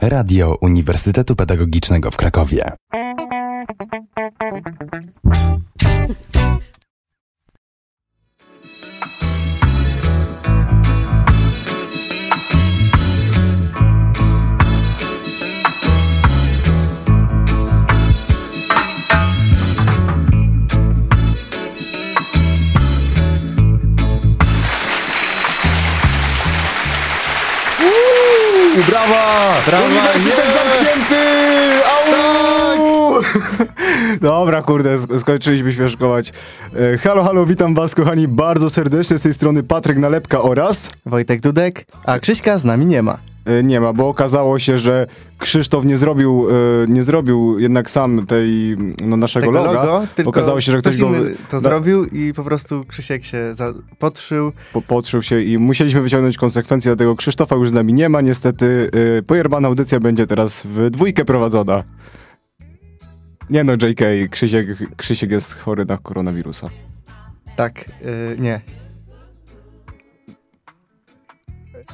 Radio Uniwersytetu Pedagogicznego w Krakowie. Brawa! Uniwersytet nie! zamknięty! Au! Dobra, kurde, sk- skończyliśmy śmieszkować. E, halo, halo, witam was, kochani, bardzo serdecznie. Z tej strony Patryk Nalepka oraz... Wojtek Dudek, a Krzyśka z nami nie ma. E, nie ma, bo okazało się, że Krzysztof nie zrobił, e, nie zrobił jednak sam tej, no, naszego Tego loga. logo, tylko Okazało się, że ktoś go inny to zrobił i po prostu Krzysiek się za- podszył. po, podszył się i musieliśmy wyciągnąć konsekwencje, dlatego Krzysztofa już z nami nie ma. Niestety e, pojerbana audycja będzie teraz w dwójkę prowadzona. Nie no, JK, Krzysiek, Krzysiek jest chory na koronawirusa. Tak, y, nie.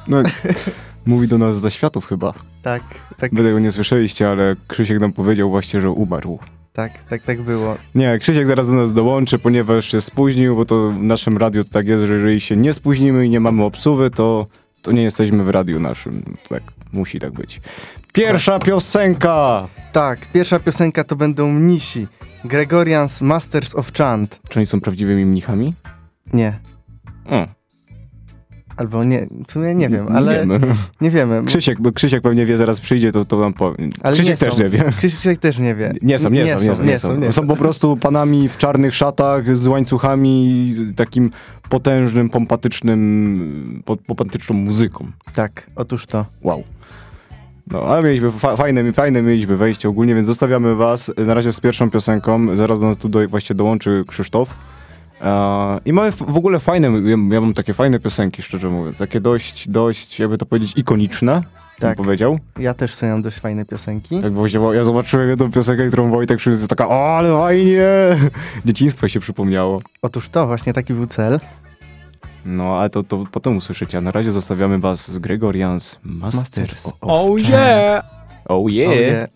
No, mówi do nas ze światów chyba. Tak, tak, Wy tego nie słyszeliście, ale Krzysiek nam powiedział właśnie, że umarł. tak, tak, tak było. Nie, Krzysiek zaraz do nas dołączy, ponieważ się spóźnił, bo to w naszym radiu to tak jest, że jeżeli się nie spóźnimy i nie mamy obsuwy, to, to nie jesteśmy w radiu naszym. Tak, musi tak być. Pierwsza piosenka! Tak, pierwsza piosenka to będą mnisi. Gregorians Masters of Chant. Czy oni są prawdziwymi mnichami? Nie, O, albo nie, w sumie nie wiem, ale wiemy. nie wiemy. Krzysiek, bo Krzysiek pewnie wie, zaraz przyjdzie, to, to nam powie. Ale Krzysiek nie też są. nie wie. Krzysiek też nie wie. Nie są, nie, są, nie są, nie są. nie Są po prostu panami w czarnych szatach z łańcuchami, z takim potężnym, pompatycznym, po- pompatyczną muzyką. Tak, otóż to. Wow. No, ale mieliśmy fa fajne, fajne mieliśmy wejście ogólnie, więc zostawiamy was na razie z pierwszą piosenką. Zaraz do nas tu do, właśnie dołączy Krzysztof. I mamy w ogóle fajne, ja, mam takie fajne piosenki, szczerze mówiąc. Takie dość, dość, jakby to powiedzieć, ikoniczne, tak. Tak. powiedział. Ja też sobie mam dość fajne piosenki. Tak właśnie, bo ja zobaczyłem jedną piosenkę, którą Wojtek przyniósł, jest taka, o, ale fajnie! Dzieciństwo się przypomniało. Otóż to, właśnie taki był cel. No, ale to, to potem usłyszycie, a na razie zostawiamy was z Gregorians Master Masters of of Chant. yeah! Oh yeah! Oh, yeah.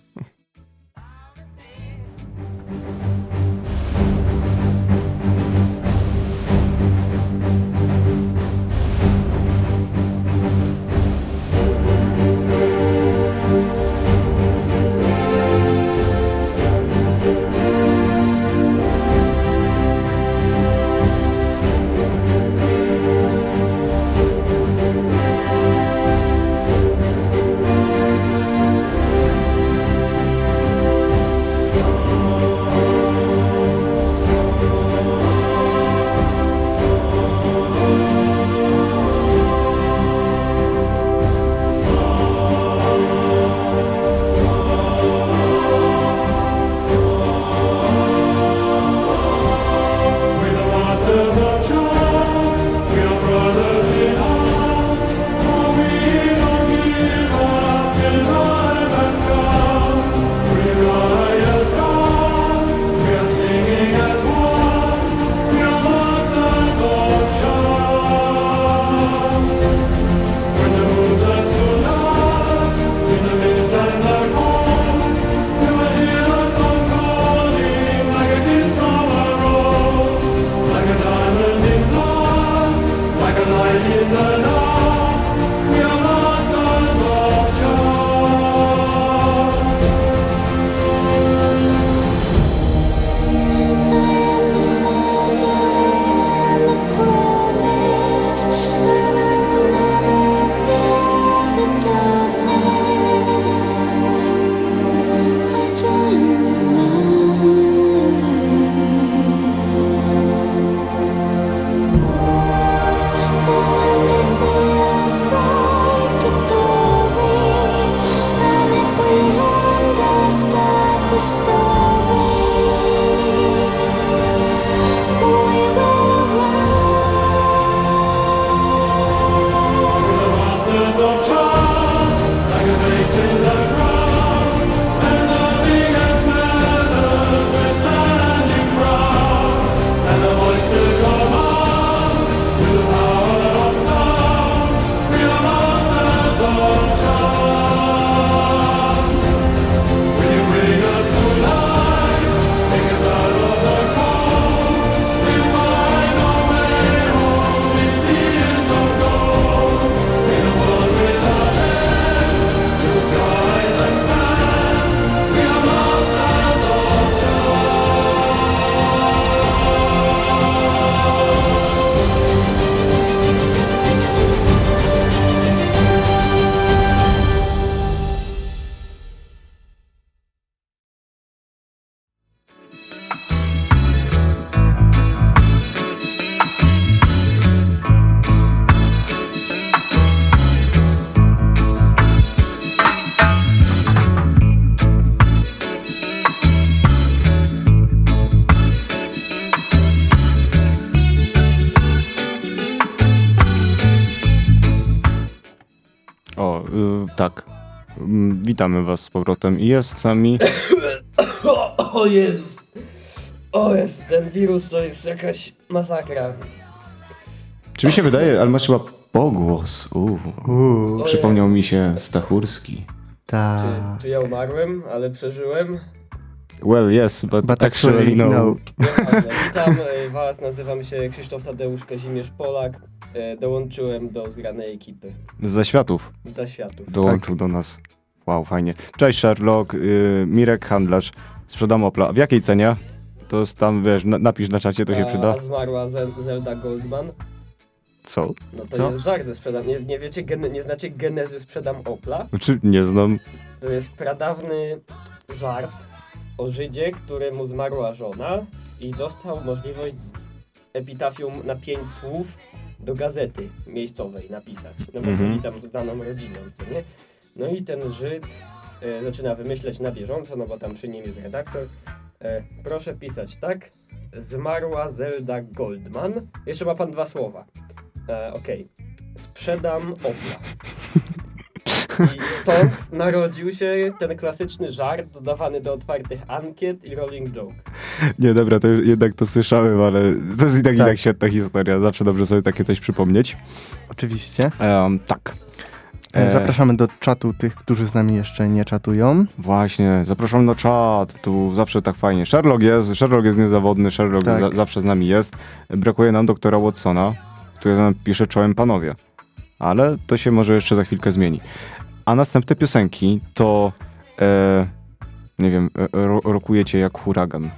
Witamy was z powrotem. I jest z nami... O, o Jezus! O jest, ten wirus to jest jakaś masakra. Czy mi się wydaje, ale masz chyba pogłos. O Przypomniał mi się Stachurski. ta. Czy, czy ja umarłem, ale przeżyłem? Well, yes, but, But actually, actually, no. no. Witam e, was, nazywam się Krzysztof Tadeusz Kazimierz Polak. E, Dołączyłem do zgranej ekipy Z zaświatów za światów. dołączył do nas. Wow, fajnie. Cześć Sherlock, yy, Mirek Handlarz. Sprzedam Opla. W jakiej cenie? To jest tam, wiesz, na, napisz na czacie, to się A przyda. Zmarła Zel- Zelda Goldman. Co? No to Co? jest żart ze sprzedam. Nie, nie wiecie, gen- nie znacie genezy sprzedam Opla? Znaczy, nie znam. To jest pradawny żart o Żydzie, któremu zmarła żona i dostał możliwość z epitafium na pięć słów do gazety miejscowej napisać. No bo Mhm. byli tam znaną rodziną, co nie? No i ten Żyd e, zaczyna wymyśleć na bieżąco, no bo tam przy nim jest redaktor. E, proszę pisać tak. Zmarła Zelda Goldman. Jeszcze ma pan dwa słowa. E, Okej. Sprzedam Opla. I stąd narodził się ten klasyczny żart dodawany do otwartych ankiet i rolling joke. Nie, dobra, to już, jednak to słyszałem, ale to jest i tak, i Tak. tak świetna historia. Zawsze dobrze sobie takie coś przypomnieć. Oczywiście. Em, tak. E, E, Zapraszamy do czatu tych, którzy z nami jeszcze nie czatują. Właśnie, zapraszam na czat, tu zawsze tak fajnie. Sherlock jest, Sherlock jest niezawodny, Sherlock Tak. za, zawsze z nami jest. Brakuje nam doktora Watsona, który nam pisze czołem panowie. Ale to się może jeszcze za chwilkę zmieni. A następne piosenki to, e, nie wiem, e, ro, rokujecie jak huragan.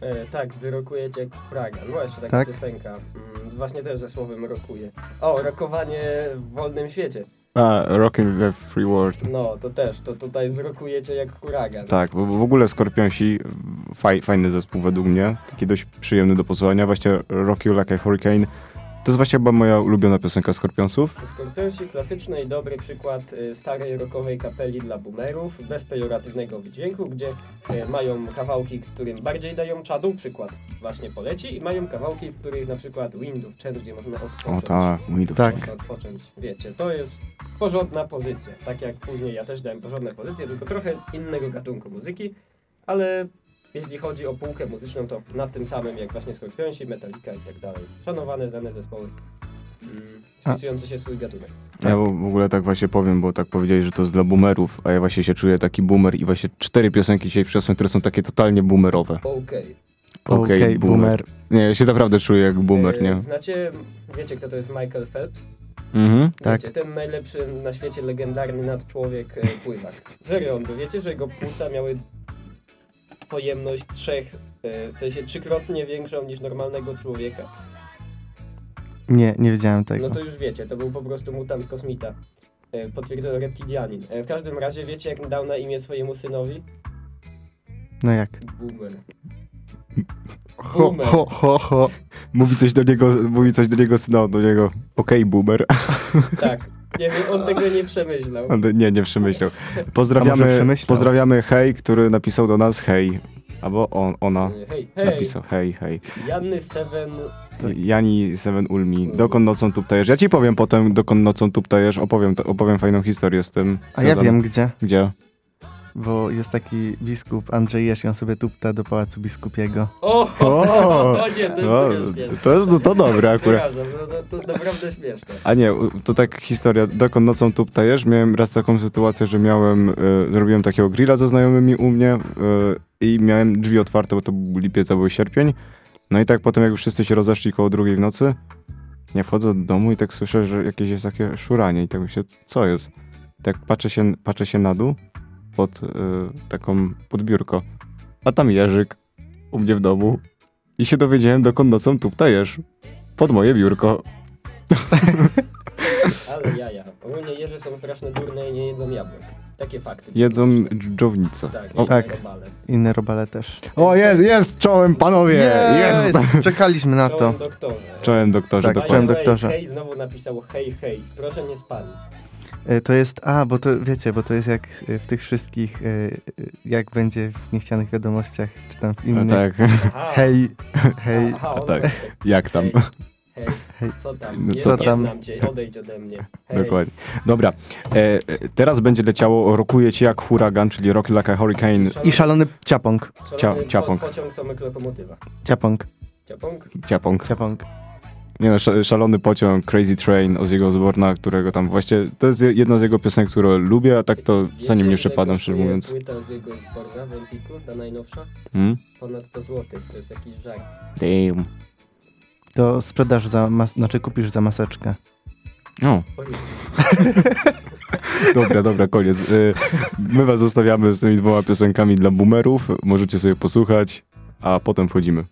E, tak, wyrokujecie jak huragan. No jeszcze taka Tak. piosenka. Mm, właśnie też ze słowem rokuje. O, rokowanie w wolnym świecie. A, Rockin' the Free World. No, to też, to tutaj zrokujecie jak huragan. Tak, bo w ogóle Skorpionsi, faj, fajny zespół według mnie, taki dość przyjemny do posłuchania, właśnie Rock You Like a Hurricane. To jest właśnie chyba moja ulubiona piosenka Skorpionsów. Skorpionsi klasyczny i dobry przykład y, starej rockowej kapeli dla boomerów, bez pejoratywnego wydźwięku, gdzie y, mają kawałki, którym bardziej dają czadu, przykład właśnie poleci, i mają kawałki, w których na przykład Windów, część, gdzie można odpocząć. O tak, mój Tak. Można odpocząć. Wiecie, to jest porządna pozycja. Tak jak później ja też dałem porządne pozycje, tylko trochę z innego gatunku muzyki, ale jeśli chodzi o półkę muzyczną, to na tym samym jak właśnie Skorpionsi, Metallica i tak dalej. Szanowane, znane zespoły, mm, A- wpisujące się w swój gatunek. Ja w ogóle tak właśnie powiem, bo tak powiedziałeś, że to jest dla boomerów, a ja właśnie się czuję taki boomer i właśnie cztery piosenki dzisiaj przyniosłem, które są takie totalnie boomerowe. Okej. Okej, Okej, boomer. Nie, ja się naprawdę czuję jak boomer, E, nie? Znacie, wiecie kto to jest Michael Phelps? Mhm. Tak. Wiecie, ten najlepszy na świecie legendarny nadczłowiek e, pływak. Serio, on, wiecie, że jego płuca miały pojemność trzech, e, w sensie trzykrotnie większą niż normalnego człowieka. Nie, nie wiedziałem tego. No to już wiecie, to był po prostu mutant kosmita. E, Potwierdzono reptilianin. E, W każdym razie wiecie, jak dał na imię swojemu synowi? No jak? Boomer. Ho, Boomer. ho, ho, ho. Mówi coś do niego, mówi coś do niego, no, do niego, okej, boomer. Tak. Nie wiem, on tego nie przemyślał. Nie, nie przemyślał. Pozdrawiamy, przemyślał? pozdrawiamy hej, który napisał do nas hej. Albo on, ona Hej, hej, napisał hej, hej. Janny Seven Jani Seven Ulmi, dokąd nocą tuptajesz? Ja ci powiem potem, dokąd nocą tuptajesz, opowiem, opowiem fajną historię z tym. A ja wiem gdzie. Gdzie? Bo jest taki biskup Andrzej Jesz i on sobie tupta do pałacu biskupiego. O, O! o nie, to jest No, mega śmieszne. to jest to dobre akurat. To, to, jest naprawdę śmieszne. A nie, to tak historia, dokąd nocą tuptajesz? Miałem raz taką sytuację, że miałem, y, zrobiłem takiego grilla ze znajomymi u mnie y, i miałem drzwi otwarte, bo to był lipiec, to był sierpień. No i tak potem, jak już wszyscy się rozeszli koło drugiej w nocy, nie wchodzę do domu i tak słyszę, że jakieś jest takie szuranie i tak myślę, co jest? Tak patrzę się, patrzę się na dół pod y, taką podbiórko, a tam Jerzyk u mnie w domu i się dowiedziałem, dokąd nocą tuptajesz. Pod moje biurko. Ale jaja. Ogólnie jeże są straszne durne i nie jedzą jabłek. Takie fakty. Jedzą dżownicę. Tak, O, tak. Robale. Inne robale też. O, jest, jest, czołem panowie, jest. Czekaliśmy na to. Czołem doktorze. Czołem doktorze, Tak, czołem doktorze. Hej znowu napisał hej, hej. Proszę nie spalić. E, To jest, a, bo to wiecie, bo to jest jak e, w tych wszystkich, e, jak będzie w niechcianych wiadomościach, czy tam w No innych. tak. Hej, hej. Aha, on tak. jak tam? Hej. Hej, Hej. co tam? Nie, Co nie tam? znam cię, odejdź ode mnie. Hej. Dokładnie. Dobra, e, teraz będzie leciało Rokuje Cię jak huragan, czyli Rock Like a Hurricane. I szalony ciapąg. Szalony Cia- ciapąg. Po, pociąg Tomek Lokomotywa. Ciapąg. Ciapąg? Ciapąg. Ciapąg. Nie no, sz- szalony pociąg, Crazy Train Ozzy'ego Osbourne'a, którego tam właśnie, to jest jedna z jego piosenek, które lubię, a tak to za nim nie przepadam, szczerze mówiąc. Płyta z jego zborna w Empiku, ta najnowsza? Hmm? Ponad 100 zł, to jest jakiś żart. Damn. To sprzedasz za, mas- znaczy kupisz za maseczkę. O, dobra, dobra, koniec. Y, My was zostawiamy z tymi dwoma piosenkami dla boomerów, możecie sobie posłuchać, a potem wchodzimy.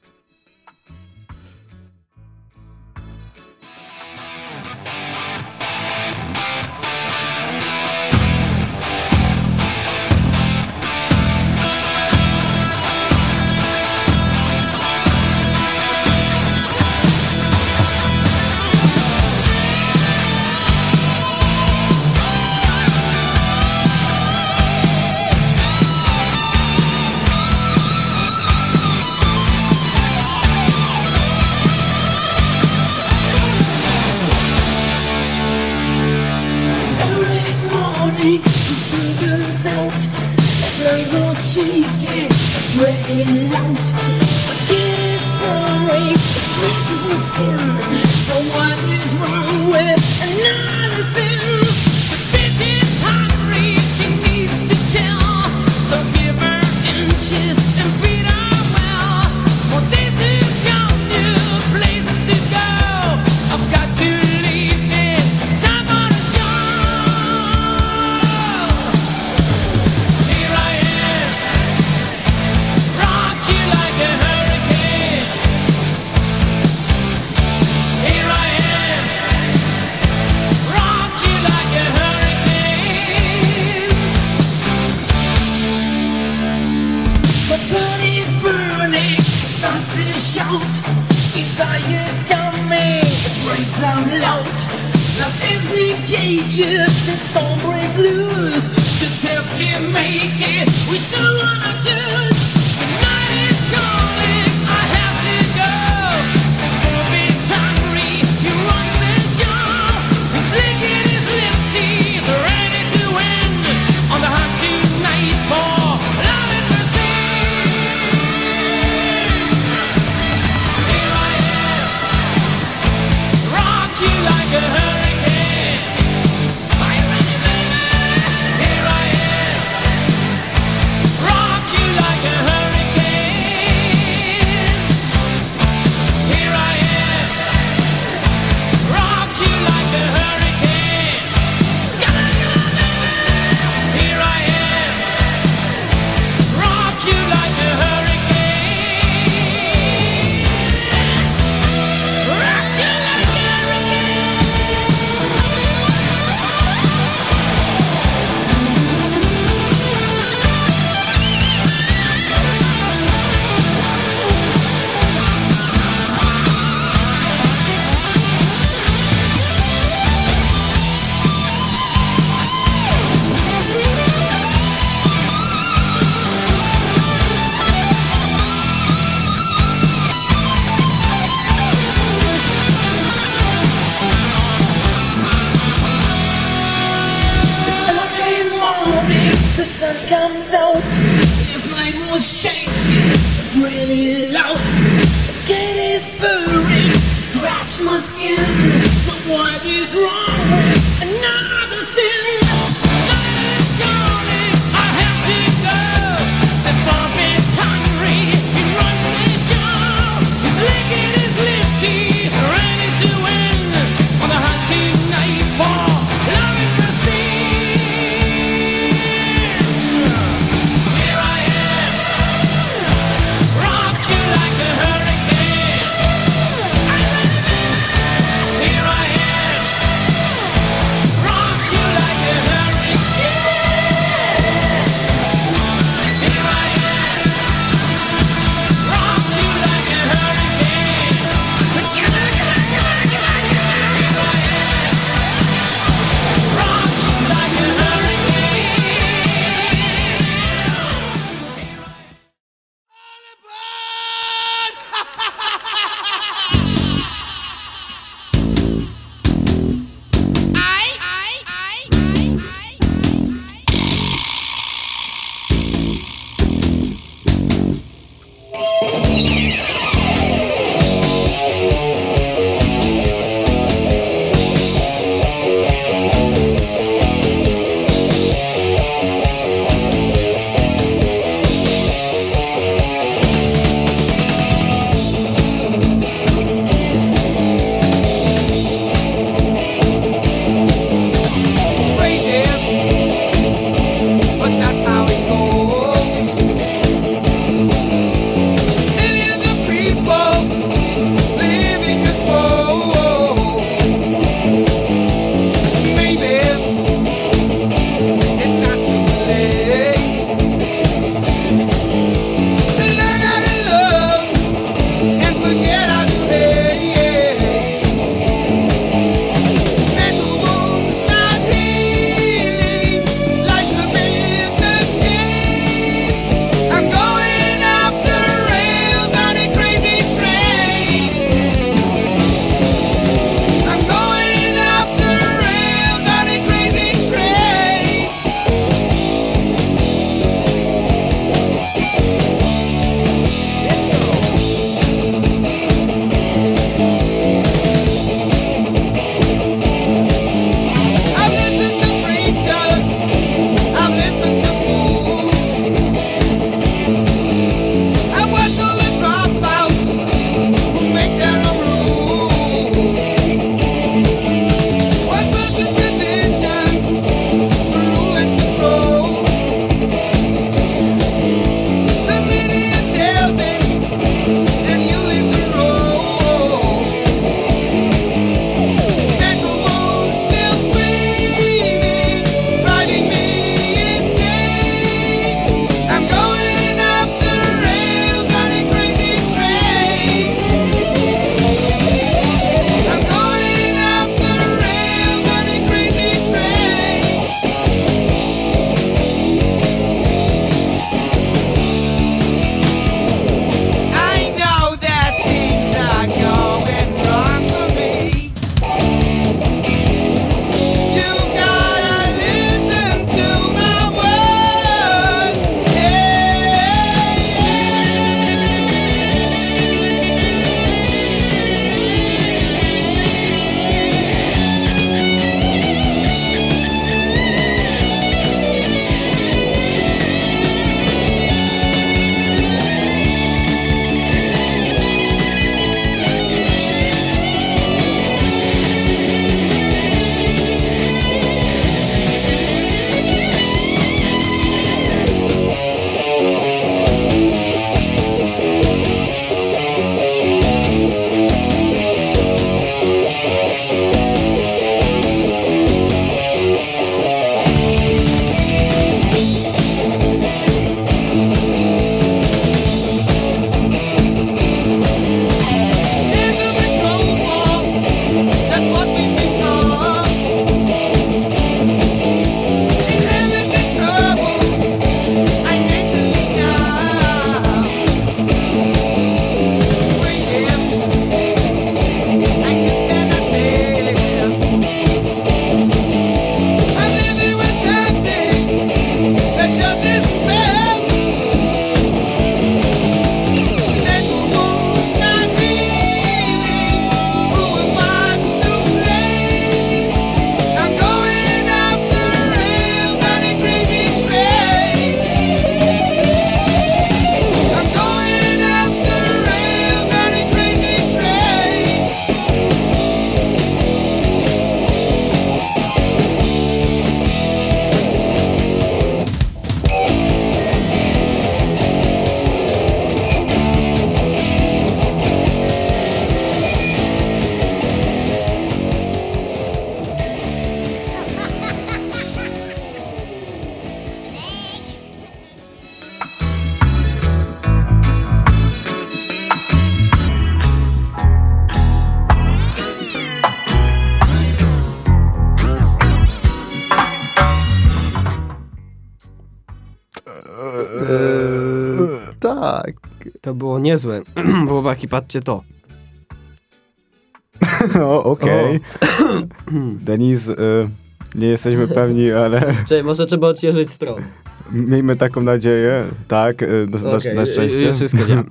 Just To było niezłe. Chłopaki, patrzcie to. O, okej. Denis, y, nie jesteśmy pewni, ale Czyli może trzeba odświeżyć stronę. miejmy taką nadzieję. Tak, y, na, na, Okej, na szczęście. y, Wszystko działa. E,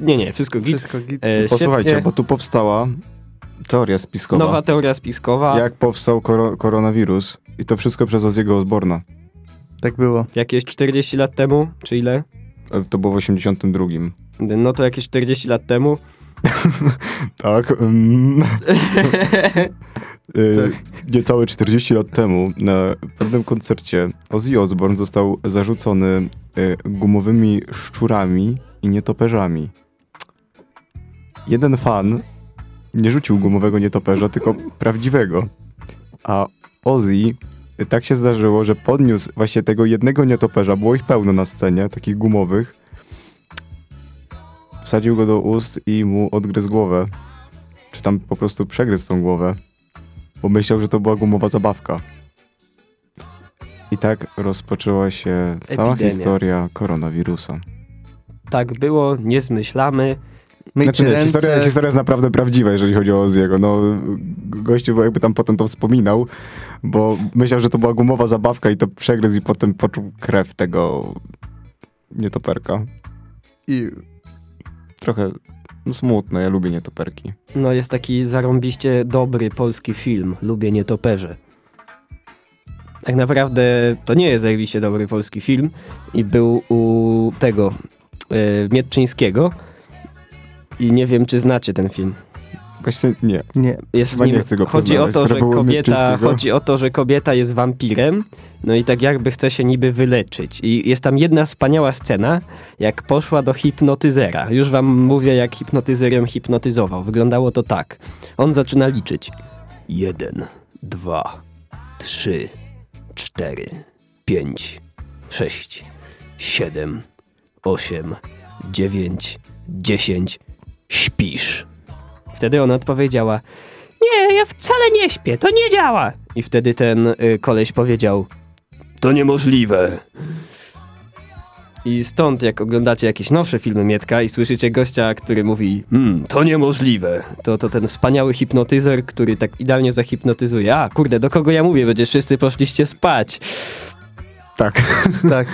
nie, nie, wszystko git. Wszystko git. E, Posłuchajcie, świetnie. bo tu powstała teoria spiskowa. Nowa teoria spiskowa. Jak powstał koro koronawirus. I to wszystko przez Ozzy'ego Osborna. Tak było. Jakieś 40 lat temu, czy ile? E, To było w 82. No to jakieś 40 lat temu. Tak. mm. Y, Niecałe 40 lat temu na pewnym koncercie Ozzy Osbourne został zarzucony y, gumowymi szczurami i nietoperzami. Jeden fan nie rzucił gumowego nietoperza, tylko prawdziwego. A Ozzy y, tak się zdarzyło, że podniósł właśnie tego jednego nietoperza, było ich pełno na scenie, takich gumowych. Wsadził go do ust i mu odgryzł głowę. Czy tam po prostu przegryzł tą głowę. Bo myślał, że to była gumowa zabawka. I tak rozpoczęła się cała Epidemia. historia koronawirusa. Tak było, nie zmyślamy. Myjcie Znaczy nie, ręce. historia, historia jest naprawdę prawdziwa, jeżeli chodzi o Oziego. No, gościu jakby tam potem to wspominał, bo myślał, że to była gumowa zabawka i to przegryzł i potem poczuł krew tego nietoperka. I Trochę smutne, ja lubię nietoperki. No jest taki zarąbiście dobry polski film. Lubię nietoperze. Tak naprawdę to nie jest zajebiście dobry polski film i był u tego e, Mietczyńskiego i nie wiem czy znacie ten film. Właśnie nie. nie. Jest Chyba nim, nie chcę go chodzi o to, że kobieta, chodzi o to, że kobieta jest wampirem, no i tak jakby chce się niby wyleczyć. I jest tam jedna wspaniała scena, jak poszła do hipnotyzera. Już wam mówię, jak hipnotyzer ją hipnotyzował. Wyglądało to tak. On zaczyna liczyć. Jeden, dwa, trzy, cztery, pięć, sześć, siedem, osiem, dziewięć, dziesięć. Śpisz. Wtedy ona odpowiedziała: Nie, ja wcale nie śpię, to nie działa. I wtedy ten y, koleś powiedział: To niemożliwe. I stąd, jak oglądacie jakieś nowsze filmy Mietka i słyszycie gościa, który mówi, hmm, to niemożliwe, to, to ten wspaniały hipnotyzer, który tak idealnie zahipnotyzuje. A, kurde, do kogo ja mówię? Będziesz wszyscy poszliście spać. Tak. Tak.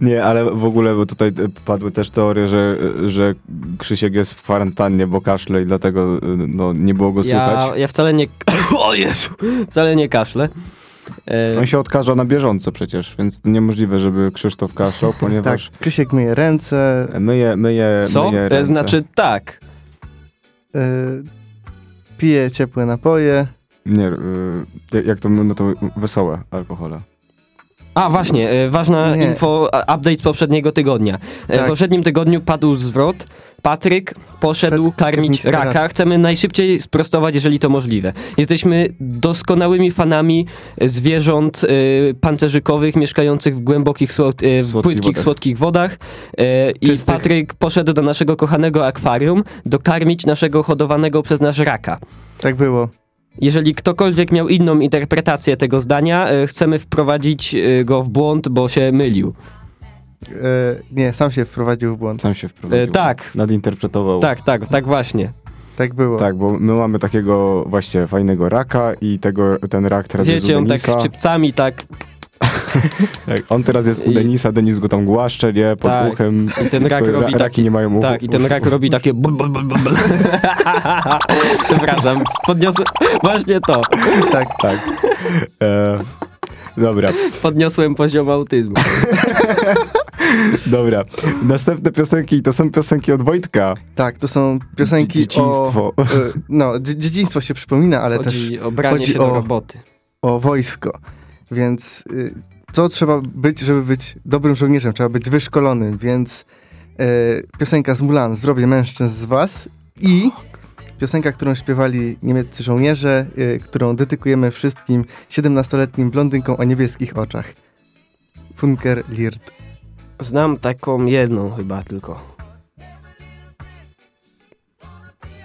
Nie, ale w ogóle bo tutaj e, padły też teorie, że, że Krzysiek jest w kwarantannie, bo kaszle i dlatego e, no, nie było go słychać. Ja, ja wcale nie... O Jezu! Wcale nie kaszlę. E, On się odkaża na bieżąco przecież, więc niemożliwe, żeby Krzysztof kaszlał, Tak. ponieważ Krysiek myje ręce. myje, myje, co? myje E, ręce. Znaczy tak. y, pije ciepłe napoje. Nie, y, jak- jak to no to wesołe alkohole. A właśnie, e, ważna Nie. info, a- update z poprzedniego tygodnia. E, W Tak. poprzednim tygodniu padł zwrot. Patryk poszedł Szedł karmić karmić raka. raka. Chcemy najszybciej sprostować, jeżeli to możliwe. Jesteśmy doskonałymi fanami e, zwierząt e, pancerzykowych mieszkających w głębokich, słod, e, w Słodkich płytkich, wodach. słodkich wodach. E, I Czystych. Patryk poszedł do naszego kochanego akwarium dokarmić naszego hodowanego przez nas raka. Tak było. Jeżeli ktokolwiek miał inną interpretację tego zdania, e, chcemy wprowadzić e, go w błąd, bo się mylił. E, nie, sam się wprowadził w błąd. Sam się wprowadził. E, tak, Nadinterpretował. tak, tak, tak właśnie. Tak było. Tak, bo my mamy takiego właśnie fajnego raka i tego, ten rak teraz jest Wiecie, on tak Denisa. szczypcami, tak, Tak, on teraz jest u I- Denisa, Denis go tam głaszcze, nie, pod Tak. uchem. i ten rak Ra- robi raki taki... nie mają uchu. Tak, i ten rak robi takie... bul. Przepraszam, podniosłem... Właśnie to. Tak. Tak. E, dobra, Podniosłem poziom autyzmu. dobra. Następne piosenki to są piosenki od Wojtka. Tak, to są piosenki Dzieciństwo. o... e, no, dzie- dzieciństwo się przypomina, ale też Chodzi o branie się do roboty. o wojsko. Więc y, co trzeba być, żeby być dobrym żołnierzem? Trzeba być wyszkolonym, więc e, piosenka z Mulan, Zrobię mężczyzn z was i piosenka, którą śpiewali niemieccy żołnierze, y, którą dedykujemy wszystkim 17-letnim blondynkom o niebieskich oczach. Funker Lirt. Znam taką jedną chyba tylko.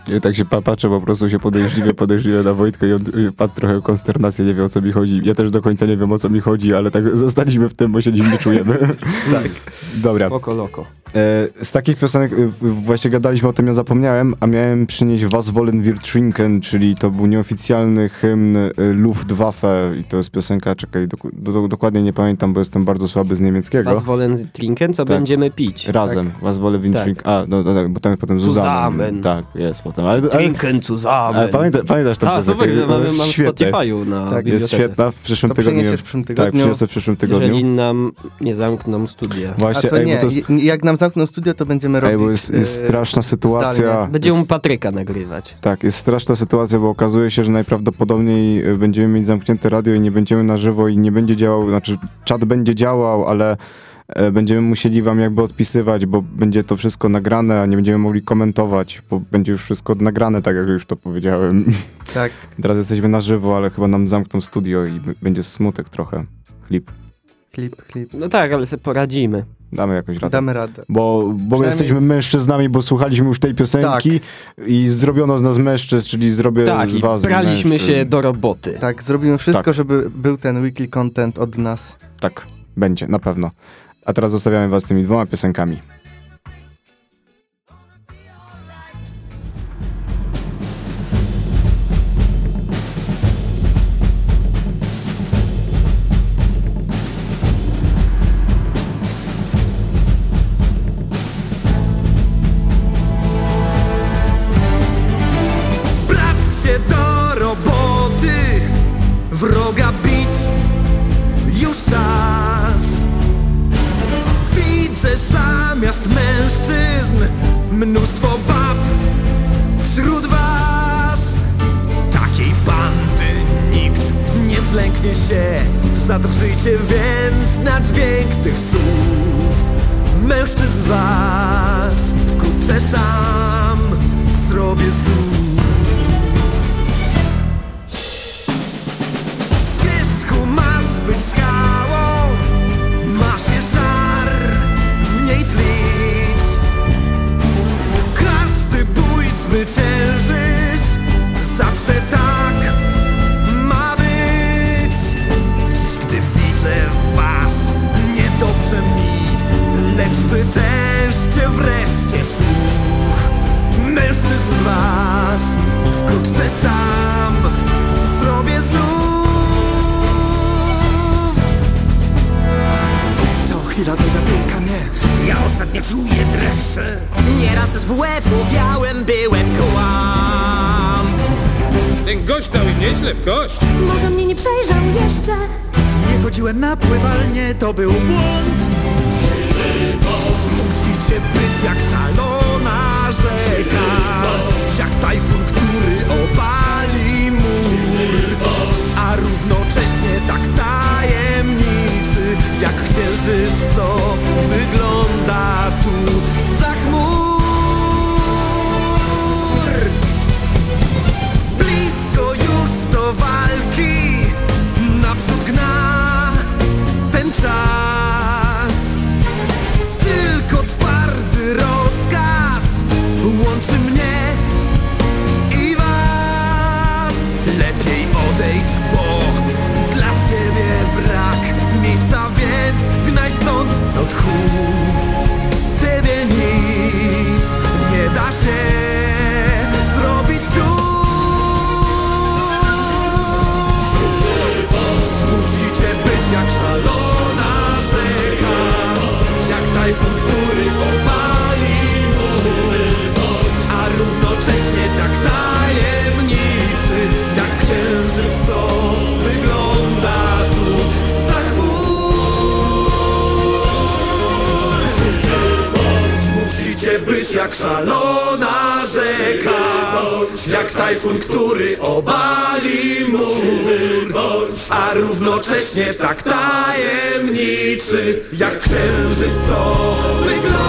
Ja tak się pa- patrzę, po prostu się podejrzliwie, podejrzliwie na Wojtka i on y, padł trochę konsternację, nie wie o co mi chodzi. Ja też do końca nie wiem o co mi chodzi, ale tak zostaliśmy w tym, bo się dziwnie czujemy. Tak. Dobra. Spoko loko. E, z takich piosenek, y, właśnie gadaliśmy o tym, ja zapomniałem, a miałem przynieść Was wollen wir trinken, czyli to był nieoficjalny hymn y, Luftwaffe i to jest piosenka, czekaj, dok- do, dokładnie nie pamiętam, bo jestem bardzo słaby z niemieckiego. Was wollen trinken, co Tak. będziemy pić. Razem, Was wollen wir Tak. trinken. A, no, no tak, bo tam potem Zusammen. Zusammen. Tak, jest potem. Ale, ale, Trinken ale zusammen. pamięta, pamiętasz tę Tak, piosenkę? To mamy, mamy jest. Spotify'u na Tak, Jest świetna, w przyszłym To tygodniu. w przyszłym Tak, tygodniu. przyniosę w przyszłym tygodniu. Jeżeli nam nie zamkną studia. A Właśnie, to ej, nie, to jak nam zamkną studio, to będziemy ej, robić... bo jest, jest e, straszna sytuacja. zdalnie. Będziemy jest, Patryka nagrywać. tak, jest straszna sytuacja, bo okazuje się, że najprawdopodobniej y, będziemy mieć zamknięte radio i nie będziemy na żywo i nie będzie działał, znaczy czat będzie działał, ale będziemy musieli wam jakby odpisywać, bo będzie to wszystko nagrane, a nie będziemy mogli komentować, bo będzie już wszystko nagrane, tak jak już to powiedziałem. Tak, Teraz jesteśmy na żywo, ale chyba nam zamkną studio i będzie smutek trochę. Chlip. klip, klip. No tak, ale sobie poradzimy. Damy jakoś radę. Damy radę. Bo, bo my Przynajmniej- jesteśmy mężczyznami, bo słuchaliśmy już tej piosenki i zrobiono z nas mężczyzn, czyli zrobię Tak, z i was braliśmy mężczyzn. się do roboty. Tak, zrobimy wszystko, Tak. żeby był ten weekly content od nas. Tak, będzie, na pewno. A teraz zostawiamy was z tymi dwoma piosenkami. Zamiast mężczyzn mnóstwo bab wśród was. Takiej bandy nikt nie zlęknie się, zadrżyjcie więc na dźwięk tych słów. Mężczyzn z was wkrótce sam zrobię znów. Wierzchu masz być skałą, zwyciężysz, zawsze tak ma być. Dziś gdy widzę was, niedobrze mi, lecz wytężcie wreszcie słuch. Mężczyzn z was, chwila to zatyka mnie, ja ostatnio czuję dreszcze. Nieraz z WF-u wiałem, byłem kłamp. Ten gość dał im nieźle w kość. Może mnie nie przejrzał jeszcze Nie chodziłem na pływalnię, to był błąd Musicie być jak szalona rzeka Jak tajfun, który obali mur A równocześnie tak tajemniczy Jak księżyc, co wygląda tu? Za chmur Blisko już do walki. Naprzód gna ten czas. Tylko twardy rozkaz co tchu ciebie nic nie da się zrobić tu. Musicie być jak szalona rzeka Jak tajfun, który szalona rzeka Jak tajfun, który obali mur. A równocześnie tak tajemniczy Jak księżyc, co wygląda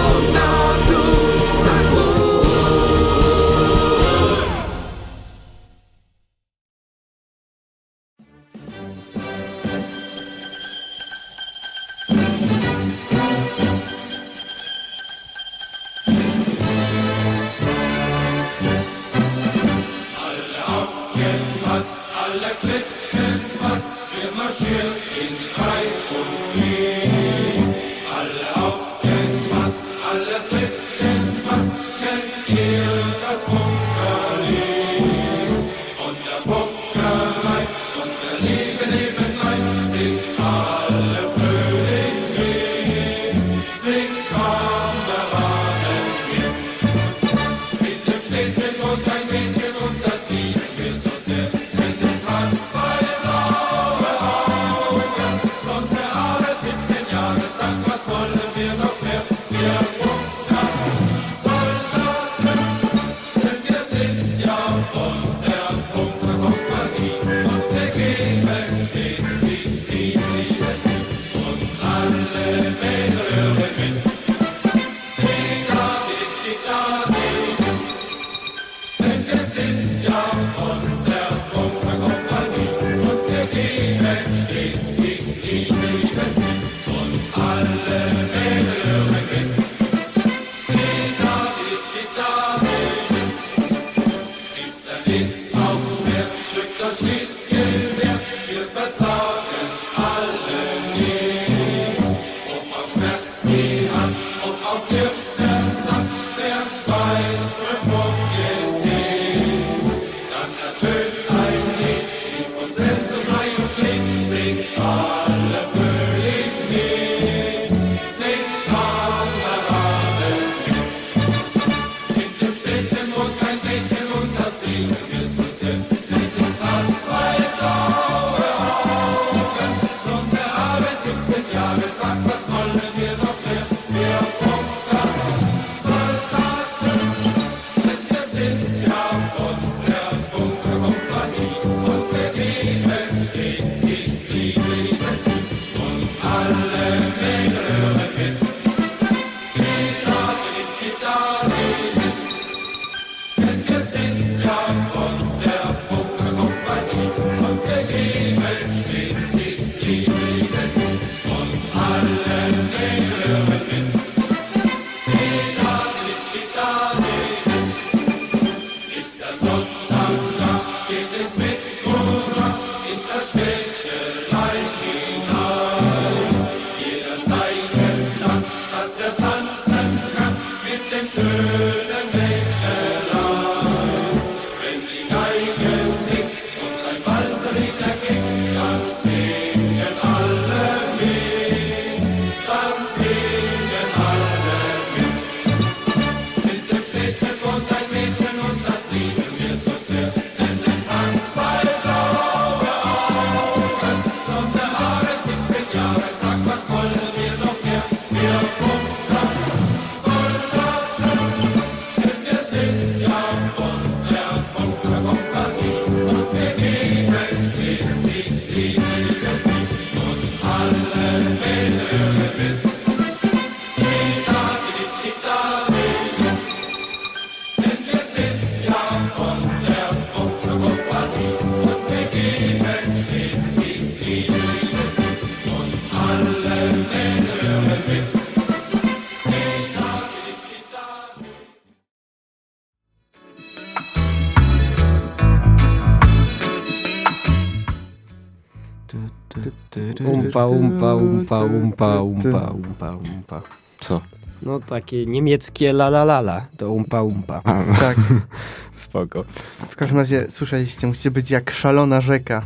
Umpa, umpa, umpa, umpa, umpa, umpa, umpa. Co? No takie niemieckie la la la la, to umpa umpa. Tak. Spoko. W każdym razie słyszeliście, musicie być jak szalona rzeka.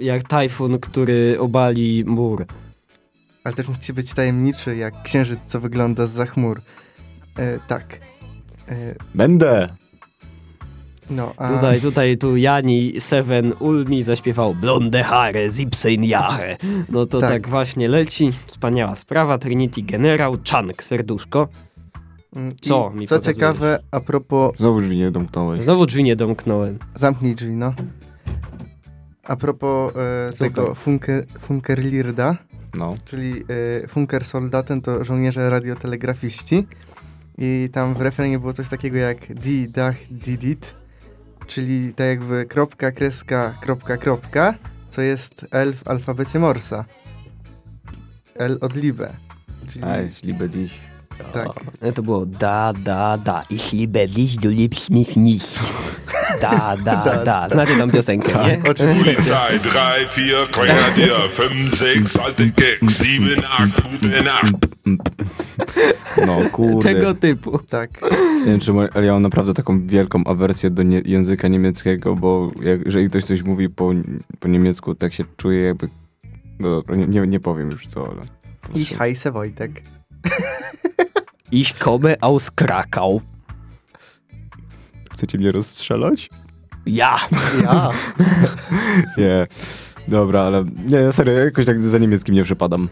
Jak tajfun, który obali mur. Ale też musicie być tajemniczy, jak księżyc, co wygląda z chmur. E, tak. E, Będę! No, a... Tutaj, tutaj, tu Jani Seven Ulmi zaśpiewał Blonde Haare, Zipsein Jahre. No to tak. Tak. właśnie leci. Wspaniała sprawa. Trinity Generał, Chunk, serduszko. Mm, Co i mi Co pokazujesz? ciekawe, a propos... Znowu drzwi nie domknąłeś. Znowu drzwi nie domknąłem. Zamknij drzwi, no. A propos e, tego funker, Funkerlirda, No. czyli e, Funker Soldaten to żołnierze radiotelegrafiści. I tam w refrenie było coś takiego jak di, dach, didit, czyli tak jakby kropka, kreska, kropka, kropka, co jest L w alfabecie Morsa. L od Libe. Czyli, Ej, liebe dich. tak. No to było da, da, da. Ich liebe dich, du liebst mich nicht. da, da, da. Znacie tą piosenkę, nie? Polizei 3, 4, Grenadier 5, 6, alte Gags 7, 8, gute Nacht. No kurde. Tego typu. Tak. Nie wiem, czy ale ja mam naprawdę taką wielką awersję do nie, języka niemieckiego, bo jak, jeżeli ktoś coś mówi po, po niemiecku, tak się czuję jakby... No dobra, nie, nie, nie powiem już co, ale... Ich heiße Wojtek. Ich komme aus Krakau. Chcecie mnie rozstrzelać? Ja. Ja. Nie. Dobra, ale... Nie, na serio, jakoś tak za niemieckim nie przypadam.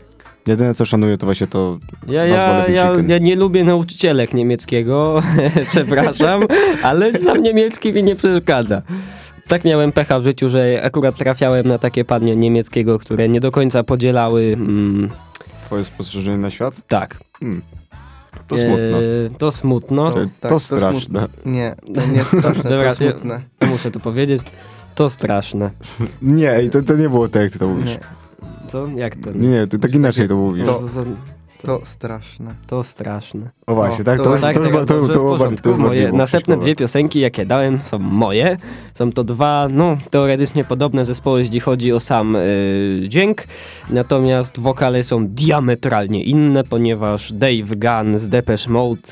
Jedyne co szanuję to właśnie to... Ja, Nazwa ja, ja, ja nie lubię nauczycielek niemieckiego, przepraszam, ale sam niemiecki mi nie przeszkadza. Tak miałem pecha w życiu, że akurat trafiałem na takie panie niemieckiego, które nie do końca podzielały... Mm, Twoje spostrzeżenie na świat? tak. Hmm. To smutno. E, to smutno. To- tak, to straszne. smutne. Nie, to nie straszne, to Dobra, smutne. Muszę to powiedzieć. To straszne. Nie, to, to nie było tak, jak ty to mówisz. Nie, Co? Jak to? Nie, nie, ty tak inaczej to mówisz. To, to, to straszne. to straszne. O właśnie, O, tak, to to, to, to, tak, to, tak, to, to, bardziej- porządku. to Moje następne dwie piosenki, jakie dałem, są moje. Są to dwa, no, teoretycznie podobne zespoły, jeśli chodzi o sam y, dźwięk. Natomiast wokale są diametralnie inne, ponieważ Dave Gunn z Depeche Mode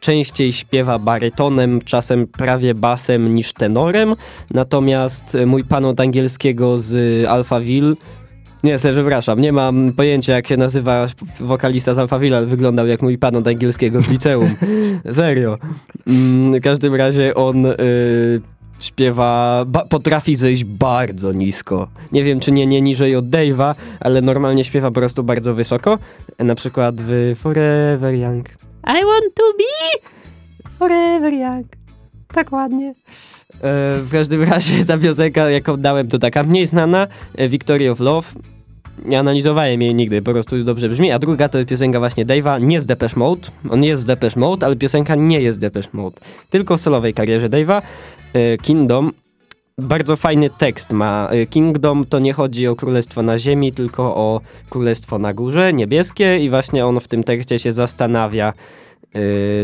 częściej śpiewa barytonem, czasem prawie basem niż tenorem. Natomiast y, mój pan od angielskiego z Alphaville nie, se, przepraszam, nie mam pojęcia jak się nazywa wokalista z wyglądał jak mój pan od angielskiego z liceum. Serio. Mm, w każdym razie on y, śpiewa, ba, potrafi zejść bardzo nisko. Nie wiem, czy nie, nie niżej od Dave'a, ale normalnie śpiewa po prostu bardzo wysoko. Na przykład w Forever Young. I want to be forever young. Tak ładnie. E, w każdym razie ta piosenka, jaką dałem, to taka mniej znana, e, Victory of Love. Nie analizowałem jej nigdy, po prostu dobrze brzmi. A druga to piosenka właśnie Dave'a, nie z Depeche Mode. On jest z Depeche Mode, ale piosenka nie jest z Depeche Mode. Tylko w solowej karierze Dave'a. E, Kingdom. Bardzo fajny tekst ma. E, Kingdom to nie chodzi o królestwo na ziemi, tylko o królestwo na górze, niebieskie i właśnie on w tym tekście się zastanawia,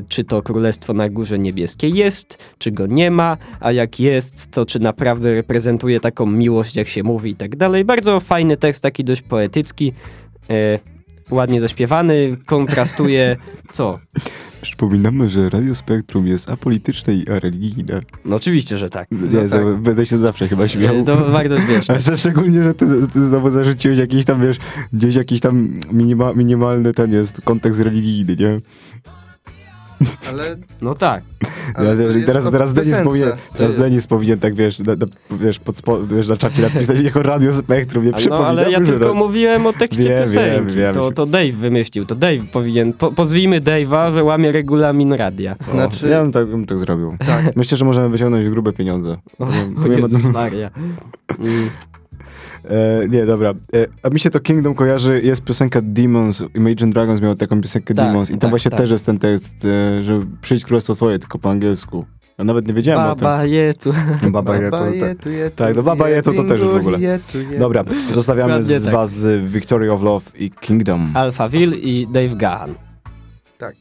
czy to królestwo na górze niebieskiej jest, czy go nie ma, a jak jest, to czy naprawdę reprezentuje taką miłość, jak się mówi i tak dalej. Bardzo fajny tekst, taki dość poetycki, e, ładnie zaśpiewany, kontrastuje, co? Przypominamy, że Radio Spektrum jest apolityczne i areligijne. No oczywiście, że tak. Nie, za- będę się zawsze chyba śmiał. E, To bardzo śmieszne. A szczególnie, że ty, ty znowu zarzuciłeś jakiś tam, wiesz, gdzieś jakiś tam minima, minimalny ten jest kontekst religijny, nie? Ale, No tak. ale Ja, i teraz, o teraz Denis powinien, teraz Denis powinien tak, wiesz, na, na, wiesz, pod spo, wiesz, na czacie napisać jako Radio Spektrum, nie No, przypominam, ale ja tylko raz- mówiłem o tekście Wiem, piosenki. wiem, wiem. To, to Dave wymyślił, to Dave powinien, po, pozwijmy Dave'a, że łamie regulamin radia. Znaczy, Ja bym tak, bym tak zrobił. tak, Myślę, że możemy wyciągnąć grube pieniądze. O powiem o Jezus Maria. Mm. E, nie, dobra. E, a mi się to Kingdom kojarzy, jest piosenka Demons, Imagine Dragons miał taką piosenkę Tak, Demons i tam tak, właśnie tak. też jest ten tekst, e, że przyjdź królestwo twoje, tylko po angielsku. Ja nawet nie wiedziałem o Baba tu. tym. Baba je, to, Baba tak. je tu, je tu, Tak, no Baba je to- to też w ogóle. je tu, je tu. Dobra, zostawiamy z tak. was Victory of Love i Kingdom. Alphaville i Dave Gahan. Tak.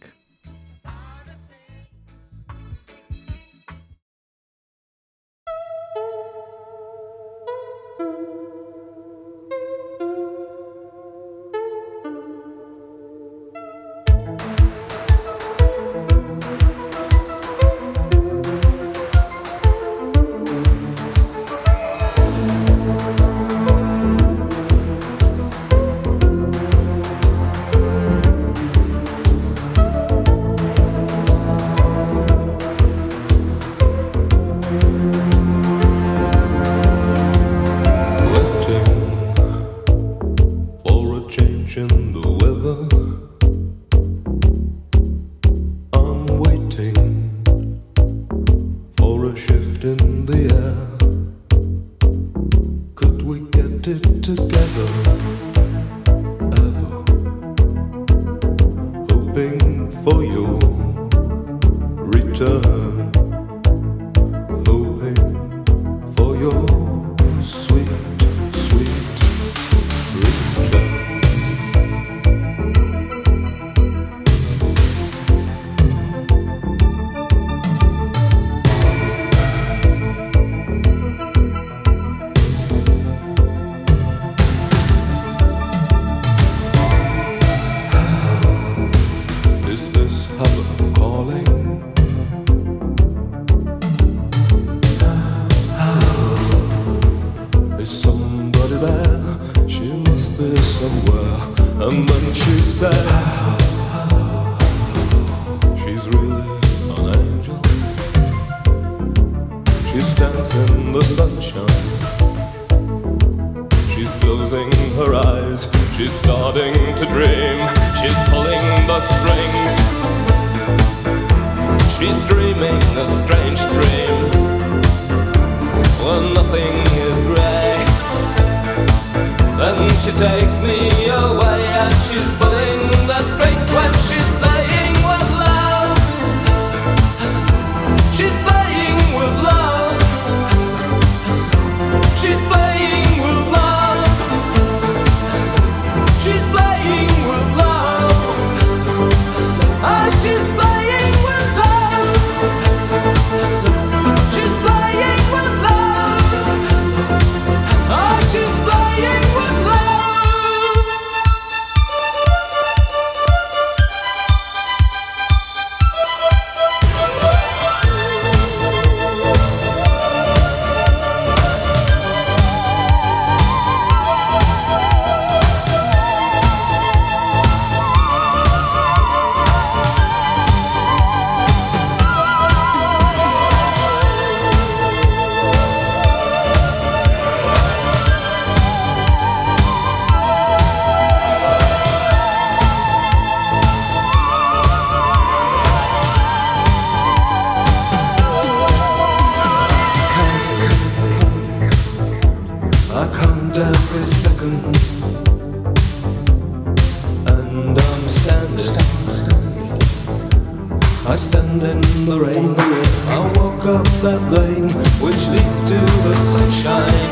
which leads to the sunshine.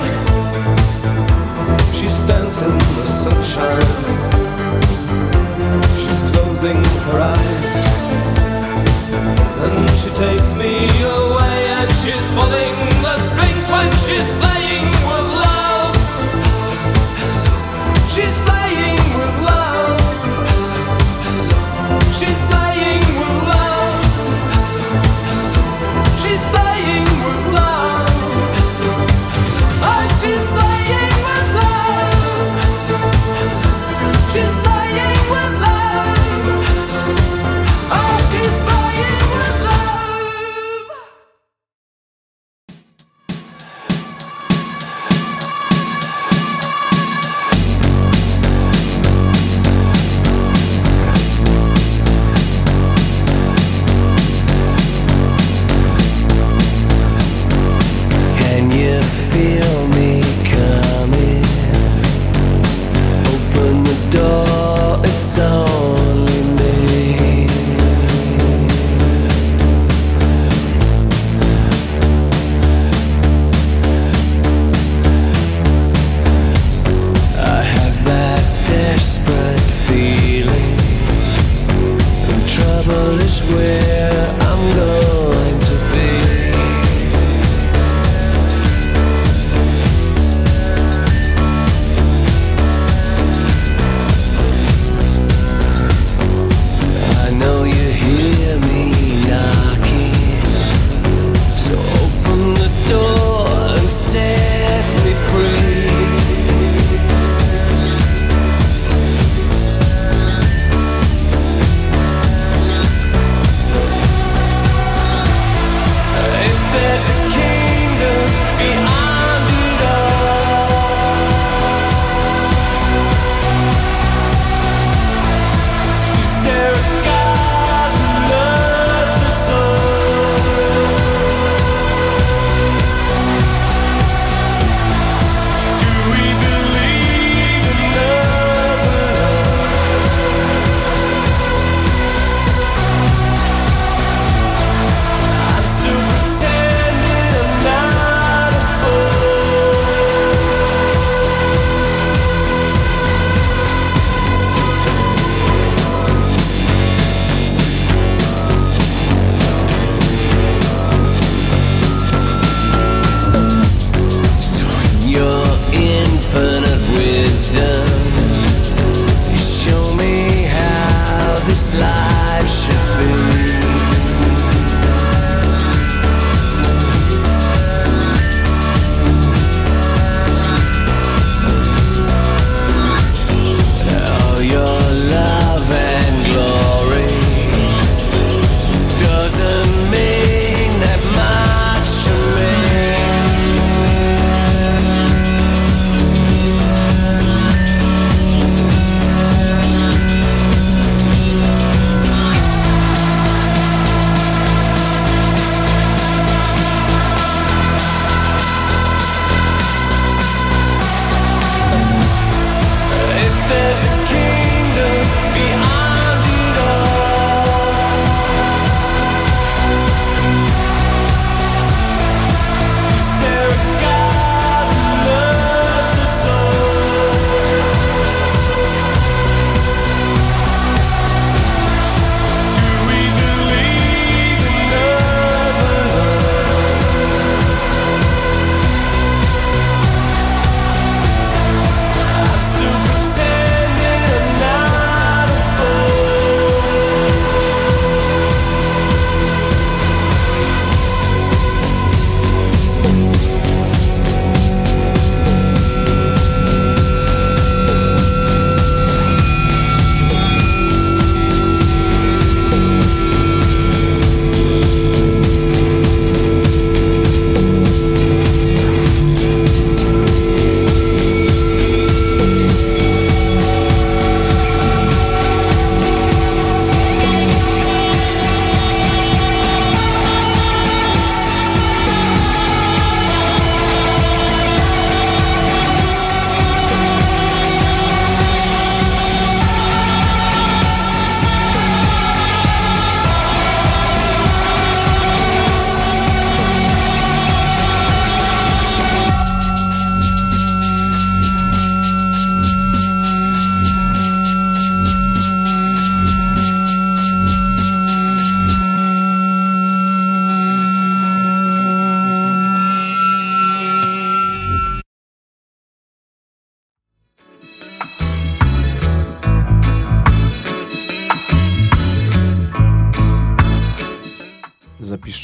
She stands in the sunshine. She's closing her eyes. And she takes me away and she's pulling the strings when she's playing.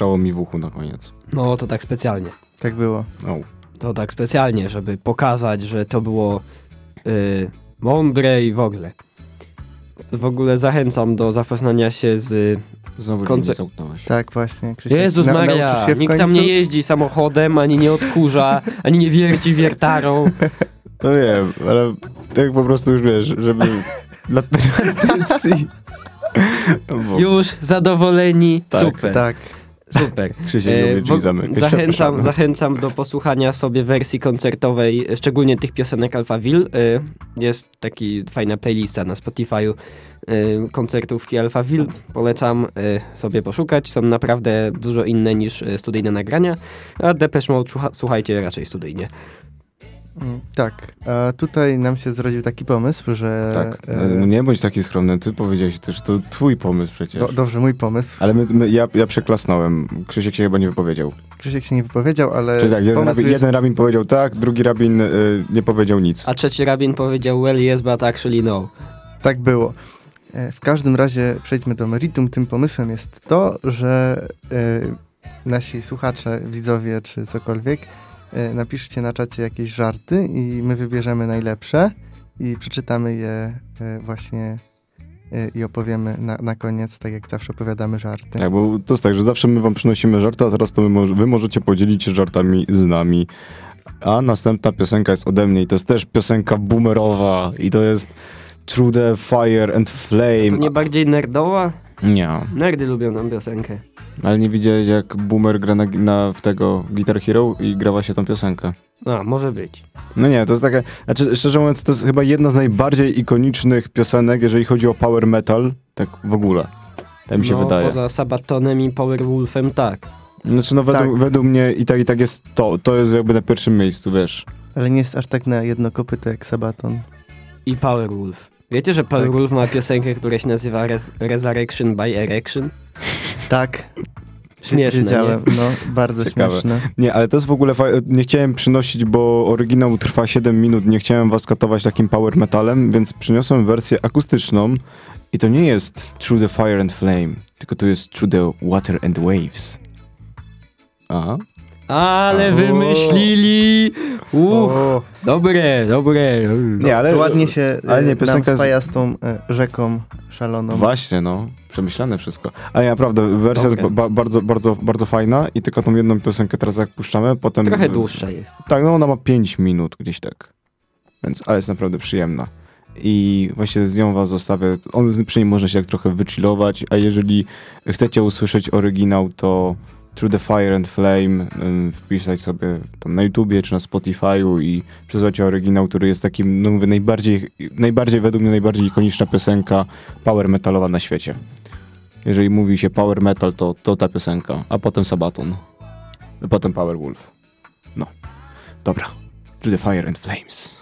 Zapiszczało mi w uchu na koniec. No to tak specjalnie. Tak było. O. To tak specjalnie, żeby pokazać, że to było y, mądre i w ogóle. W ogóle zachęcam do zapoznania się z... Znowu Konce- zamknąłeś. Tak, właśnie. Krzysiek, Jezus Maria, nikt tam nie jeździ samochodem, ani nie odkurza, ani nie wierci wiertarą. No wiem, ale tak po prostu już wiesz, żeby dla tradycji. Już zadowoleni, Tak, super. Tak. Super. Krzysiek E, lubi drzwi zamykać. zachęcam, zachęcam do posłuchania sobie wersji koncertowej, e, szczególnie tych piosenek Alphaville. E, Jest taki fajna playlista na Spotify'u e, koncertówki Alphaville. Polecam e, sobie poszukać. Są naprawdę dużo inne niż e, studyjne nagrania, a Depeche Mode słucha- słuchajcie raczej studyjnie. Mm, Tak. A tutaj nam się zrodził taki pomysł, że... Tak, e, no nie bądź taki skromny, ty powiedziałeś też, to twój pomysł przecież. do, dobrze, mój pomysł. Ale my, my, ja, ja przeklasnąłem, Krzysiek się chyba nie wypowiedział. Krzysiek się nie wypowiedział, ale Czyli tak, jeden rabin, jest... jeden rabin powiedział tak, drugi rabin y, nie powiedział nic. A trzeci rabin powiedział well yes, but actually no. Tak było. E, W każdym razie przejdźmy do meritum. Tym pomysłem jest to, że e, nasi słuchacze, widzowie czy cokolwiek, napiszcie na czacie jakieś żarty i my wybierzemy najlepsze i przeczytamy je e, właśnie e, i opowiemy na, na koniec, tak jak zawsze opowiadamy żarty. Tak, bo to jest tak, że zawsze my wam przynosimy żarty, a teraz to może, wy możecie podzielić się żartami z nami. A następna piosenka jest ode mnie i to jest też piosenka boomerowa i to jest Through the Fire and Flame. To nie bardziej nerdowa? Nie, Nerdy lubią tą piosenkę. ale nie widziałeś jak Boomer gra na, na, w tego Guitar Hero i grała się tą piosenkę. A, może być. No nie, to jest takie, znaczy szczerze mówiąc, to jest chyba jedna z najbardziej ikonicznych piosenek, jeżeli chodzi o power metal, tak w ogóle. Tak mi się no, wydaje. Poza Sabatonem i Powerwolfem tak. Znaczy no według, Tak. według mnie i tak i tak jest to, to jest jakby na pierwszym miejscu, wiesz. Ale nie jest aż tak na jedno kopyto jak Sabaton. I Powerwolf. Wiecie, że Powerwolf ma piosenkę, która się nazywa Res Resurrection by Erection? Tak, Śmieszne, wiedziałem. nie? No, bardzo Ciekawe. śmieszne. Nie, ale to jest w ogóle nie chciałem przynosić, bo oryginał trwa 7 minut, nie chciałem was katować takim power metalem, więc przyniosłem wersję akustyczną i to nie jest Through the Fire and Flame, tylko to jest Through the Water and Waves. Aha. Ale O. wymyślili! Uch, O, dobre, dobre. Nie, ale to ładnie się ale nie, piosenka nam z- spaja z tą e, rzeką szaloną. Właśnie, no. Przemyślane wszystko. Ale naprawdę, wersja jest Dobre. ba- bardzo, bardzo, bardzo fajna i tylko tą jedną piosenkę teraz jak puszczamy, potem... Trochę dłuższa jest. Tak, no ona ma 5 minut gdzieś tak. Więc, ale jest naprawdę przyjemna. I właśnie z nią was zostawię. On, przy niej można się tak trochę wychillować, a jeżeli chcecie usłyszeć oryginał, to Through the Fire and Flame wpisać sobie tam na YouTubie czy na Spotify'u i przesłuchajcie oryginał, który jest takim, no mówię, najbardziej, najbardziej według mnie najbardziej ikoniczna piosenka power metalowa na świecie. Jeżeli mówi się power metal, to, to ta piosenka, a potem Sabaton. Potem Power Wolf. No. Dobra. To the fire and flames.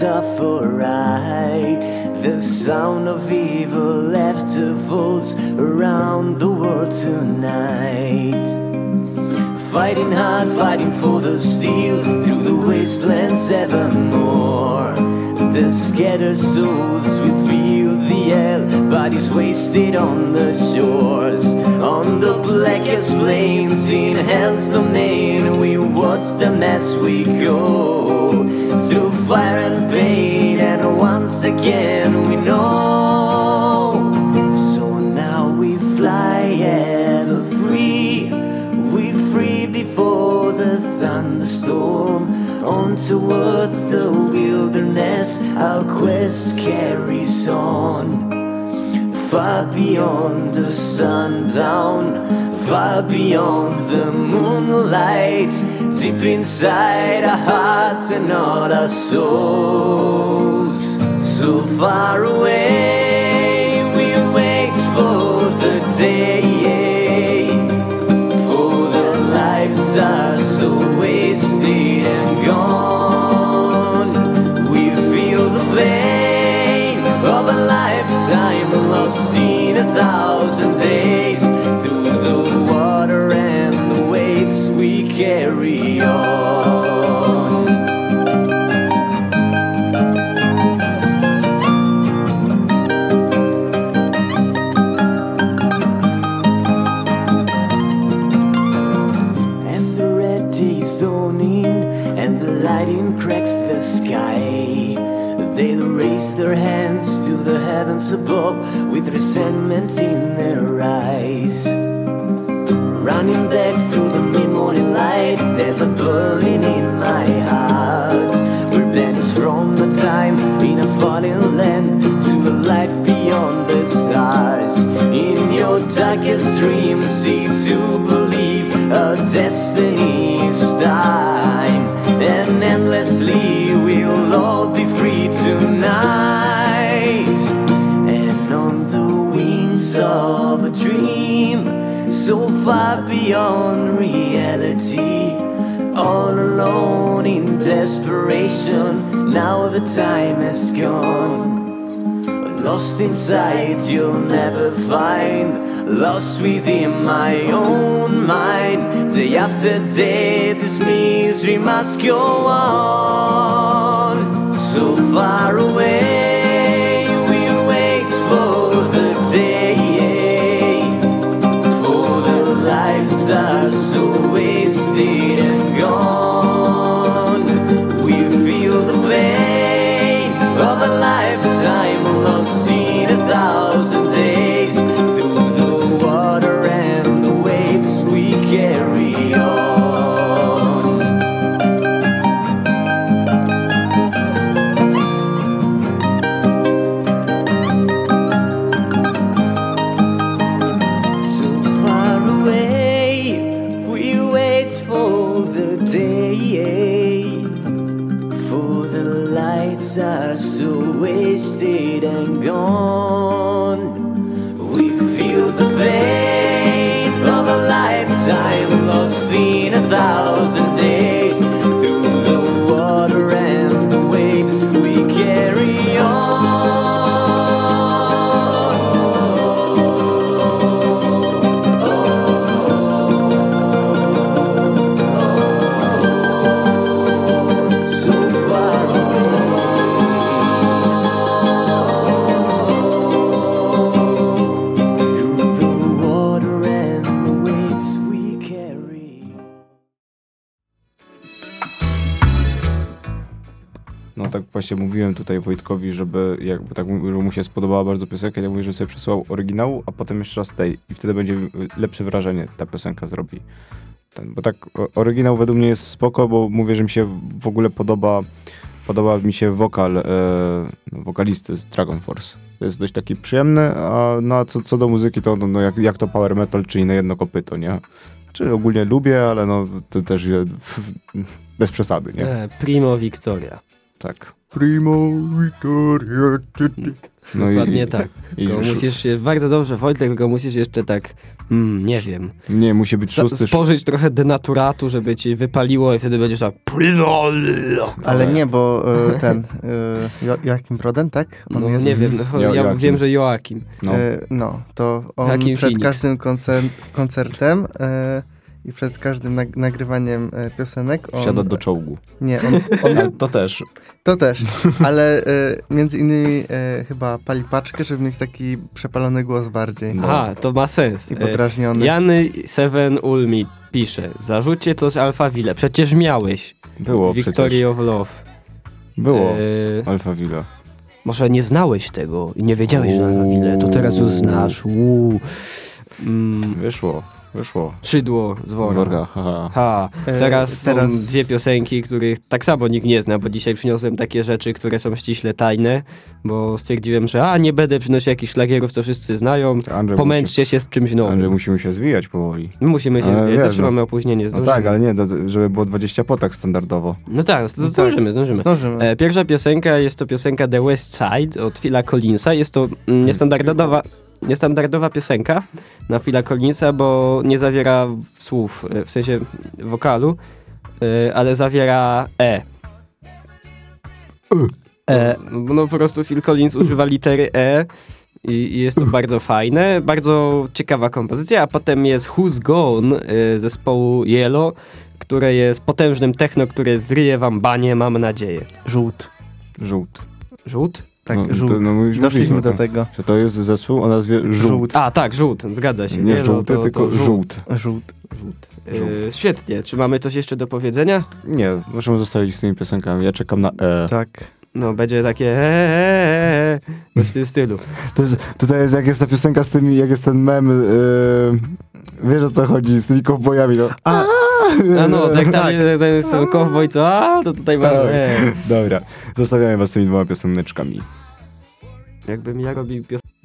Tough for ride, the sound of evil laughter falls around the world tonight. Fighting hard, fighting for the steel through the wastelands evermore. The scattered souls will feel hell bodies wasted on the shores, on the blackest plains in hell's domain. We watch them as we go through fire and pain, and once again we know. So now we fly ever free. We free before the thunderstorm. Towards the wilderness, our quest carries on. Far beyond the sundown, far beyond the moonlight, deep inside our hearts and all our souls. So far away, lost a thousand days. Through the water and the waves, we carry on. As the red day's dawning and the lighting cracks the sky, they raise their hands to the heavens above with resentment in their eyes. Running back through the mid morning light, there's a burning in my heart. We're banished from a time in a fallen land to a life beyond the stars. In your darkest dreams, see to believe a destiny is time. And endlessly we'll all be free tonight. Far beyond reality. All alone in desperation, now the time has gone. Lost inside, you'll never find. Lost within my own mind. Day after day, this misery must go on. So far away, właśnie mówiłem tutaj Wojtkowi, żeby jakby tak że mu się spodobała bardzo piosenka, ja mówię, że sobie przesłał oryginału, a potem jeszcze raz tej i wtedy będzie lepsze wrażenie ta piosenka zrobi. Ten, bo tak oryginał według mnie jest spoko, bo mówię, że mi się w ogóle podoba podoba mi się wokal e, wokalisty z Dragon Force. To jest dość taki przyjemny, a no, co, co do muzyki, to no, no, jak, jak to power metal, czyli na jedno kopyto, nie? Czy ogólnie lubię, ale no to też e, bez przesady, nie? E, Primo Victoria. Tak. Primo Victoria. No Dokładnie tak. i- Go musisz się, bardzo dobrze, Wojtek, go musisz jeszcze tak, mm, nie wiem, Nie, musi być za- szósty. spożyć trochę denaturatu, żeby ci wypaliło i wtedy będziesz tak Primo Ale nie, bo e, ten, e, jo, Joachim Broden, tak? No, jest- nie wiem, no, ja Joachim. wiem, że Joachim. No. E, no, to on Joachim przed Phoenix. każdym koncer koncertem e, i przed każdym nag nagrywaniem e, piosenek on... Wsiada do czołgu. Nie, on, on Ale to też. To też, ale e, między innymi e, chyba pali paczkę, żeby mieć taki przepalony głos bardziej. Aha, to ma sens. I E, podrażniony. Jany Seven Ulmi pisze, zarzućcie coś Alphaville. Przecież miałeś. Było Victory przecież. of Love. Było. E, Alphaville. może nie znałeś tego i nie wiedziałeś, że Alphaville, to teraz już znasz. Uuu. Mm, Wyszło, wyszło. szydło z. Worka, haha. Ha, E, teraz, teraz- są dwie piosenki, których tak samo nikt nie zna, bo dzisiaj przyniosłem takie rzeczy, które są ściśle tajne, bo stwierdziłem, że a, nie będę przynosił jakichś szlagierów, co wszyscy znają, Andrzej pomęczcie się z czymś musi, nowym. Andrzej, musimy się zwijać powoli. Musimy się Ale wiesz, zawsze no. mamy opóźnienie, No zdążymy. tak, ale nie, do- żeby było 20 po tak standardowo. No tak, to No zdążymy, tak, zdążymy. Zdążymy. E, pierwsza piosenka jest to piosenka The West Side od Phila Collinsa. Jest to mm, niestandardowa, niestandardowa piosenka na Phila Collinsa, bo nie zawiera słów, e, w sensie wokalu, e, ale zawiera E. E. No, no po prostu Phil Collins używa litery E i, i jest to bardzo fajne, bardzo ciekawa kompozycja, a potem jest Who's Gone e, zespołu Yellow, które jest potężnym techno, które zryje wam banie, mam nadzieję. Żółt. Żółt. Żółt? Tak, No, to- żółt. no, już Doszliśmy do tego. Że to jest zespół o nazwie Żółt. Żółt. A, tak, żółt, zgadza się. Nie no, żółty, to- tylko to żółt. Żółt. żółt. Żółt. E, świetnie, czy mamy coś jeszcze do powiedzenia? Nie, możemy zostawić z tymi piosenkami. Ja czekam na E. Tak. No, będzie takie eee, w tym stylu. To jest, tutaj jest, jak jest ta piosenka z tymi, jak jest ten mem, yy, wiesz o co chodzi, z tymi kowbojami, no. A, A no, tak tam Tak. jest ten są cowboy, co? A, to tutaj masz Tak. Dobra, zostawiamy was z tymi dwoma pioseneczkami. Jakbym ja robił piosenkę.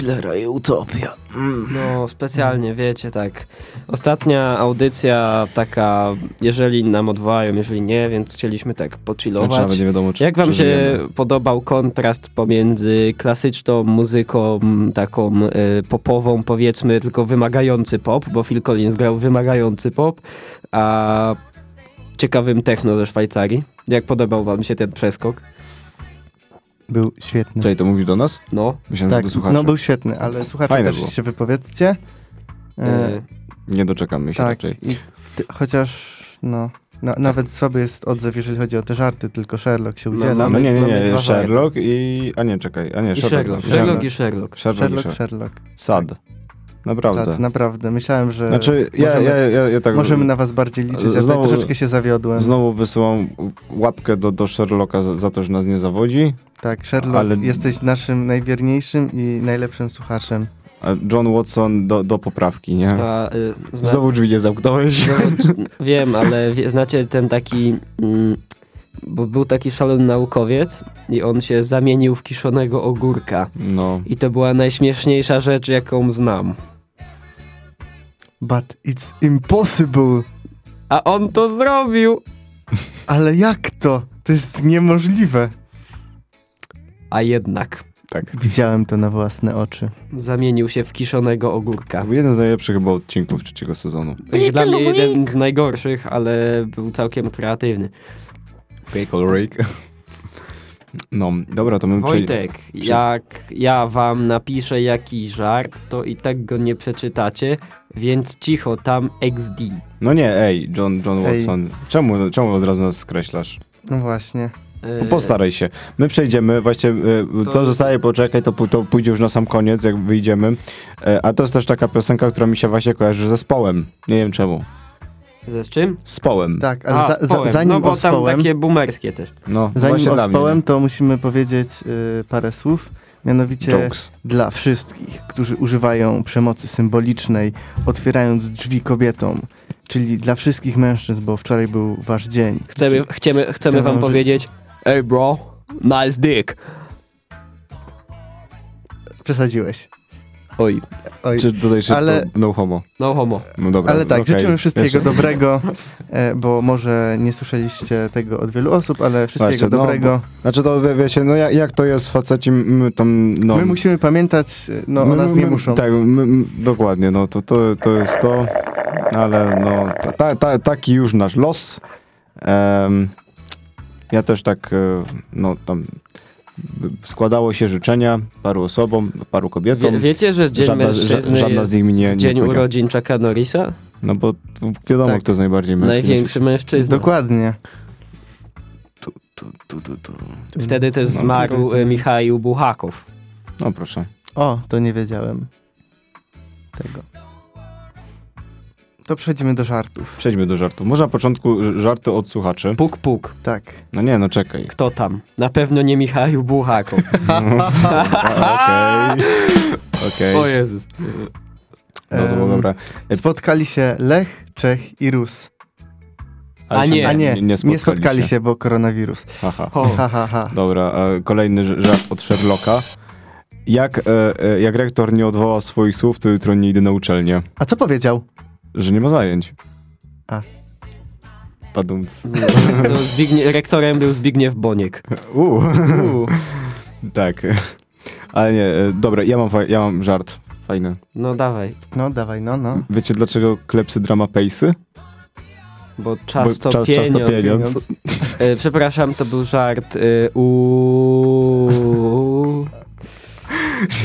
Totalna chillera i utopia. Mm. No, specjalnie, wiecie, tak. Ostatnia audycja taka, jeżeli nam odwołają, jeżeli nie, więc chcieliśmy tak Znaczy pochillować. nie wiadomo, czy Jak wam się podobał kontrast pomiędzy klasyczną muzyką, taką y, popową, powiedzmy, tylko wymagający pop, bo Phil Collins grał wymagający pop, a ciekawym techno ze Szwajcarii? Jak podobał wam się ten przeskok? Był świetny. Czekaj, to mówisz do nas? No. Myślałem, że Tak, do słuchaczy. no był świetny, ale słuchacze Fajne też było. się wypowiedzcie. E, Y, Nie doczekamy się tak, raczej. i ty, chociaż no, na, nawet słaby jest odzew, jeżeli chodzi o te żarty, tylko Sherlock się No, udziela. No mamy- nie, nie, nie, dwa Sherlock i... A nie, czekaj, a nie, I Sherlock. Sherlock. Sherlock i Sherlock. Sherlock, i Sherlock, Sherlock. Sherlock. Sad. Naprawdę. Sad, naprawdę. Myślałem, że Znaczy, ja, możemy, ja, ja, ja tak... możemy na was bardziej liczyć. Ja tutaj Znowu- troszeczkę się zawiodłem. Znowu wysyłam łapkę do, do Sherlocka za, za to, że nas nie zawodzi. Tak, Sherlock, ale- jesteś naszym najwierniejszym i najlepszym słuchaczem. John Watson do, do poprawki, nie? A, y, zna- Znowu drzwi nie zamknąłeś. Wiem, ale wie, znacie ten taki. Mm, bo był taki szalony naukowiec i on się zamienił w kiszonego ogórka. No. I to była najśmieszniejsza rzecz, jaką znam. But it's impossible. A on to zrobił! Ale jak to? To jest niemożliwe. A jednak Tak. Widziałem to na własne oczy. zamienił się w kiszonego ogórka. Był jeden z najlepszych chyba odcinków trzeciego sezonu. Dla mnie jeden z najgorszych, ale był całkiem kreatywny. Pickle Rick. No, dobra, to my Wojtek, jak ja wam napiszę jakiś żart, to i tak go nie przeczytacie, więc cicho tam XD. No nie, ej, John, John Ej. Watson. Czemu, czemu od razu nas skreślasz? No właśnie. Postaraj się. My przejdziemy, właśnie e, to, To- zostaje, poczekaj, to, to pójdzie już na sam koniec, jak wyjdziemy. E, A to jest też taka piosenka, która mi się właśnie kojarzy ze Społem. Nie wiem czemu. Ze z czym? Z Połem. Tak, ale A, za, z Połem. zanim No bo o tam Społem, takie boomerskie też. No, zanim właśnie o dla mnie, to musimy powiedzieć y, parę słów. Mianowicie Jokes. dla wszystkich, którzy używają przemocy symbolicznej, otwierając drzwi kobietom. Czyli dla wszystkich mężczyzn, bo wczoraj był wasz dzień. Chcemy, chcemy, chcemy wam wam powiedzieć Ej bro, nice dick. Przesadziłeś. Oj, Oj. Czy tutaj szybko, Ale- no homo. no homo. No dobra, Ale tak, okej. życzymy wszystkiego Jeszcze- dobrego, e, bo może nie słyszeliście tego od wielu osób, ale wszystkiego Właśnie, no, dobrego. Znaczy to wie, wiecie, no jak, jak to jest faceci, my tam, no... My musimy pamiętać, no o My- nas nie my- muszą. Tak, my, dokładnie, no to, to, to jest to, ale no ta, ta, ta, taki już nasz los. Em, ja też tak, e, no tam składało się życzenia paru osobom, paru kobietom. Wie, wiecie, że Dzień Żadna- Mężczyzny żadna jest z nich nie- nie dzień urodzin Chucka Norrisa? No bo wiadomo, Tak. kto jest najbardziej męski. Największy mężczyzna. Dokładnie. Tu, tu, tu, tu, tu. Wtedy też No. zmarł e, Michał Buchakow. No proszę. O, to nie wiedziałem tego. To przechodzimy do żartów. Przejdźmy do żartów. Może na początku żarty od słuchaczy. Puk, puk. Tak. No nie, no czekaj. Kto tam? Na pewno nie Michał Buchakow. Okej. Okej. O Jezus. No to było dobre. Spotkali się Lech, Czech i Rus. Ale A się nie. A nie, nie, nie spotkali się, bo koronawirus. Haha. O. Ha, ha, ha. Dobra, e, kolejny ż- żart od Sherlocka. Jak, e, e, jak rektor nie odwoła swoich słów, to jutro nie idę na uczelnię. A co powiedział? Że nie ma zajęć. A. Padąc. To Zbignie- rektorem był Zbigniew Boniek. Uuu. Uuu. tak. Ale nie, e, dobra, ja mam, ja mam żart. Fajny. No dawaj, No dawaj, no, no. Wiecie dlaczego klepsydra ma pejsy? bo czas Bo to czas, pieniądz. czas to pieniądz. E, przepraszam, to był żart. E, u...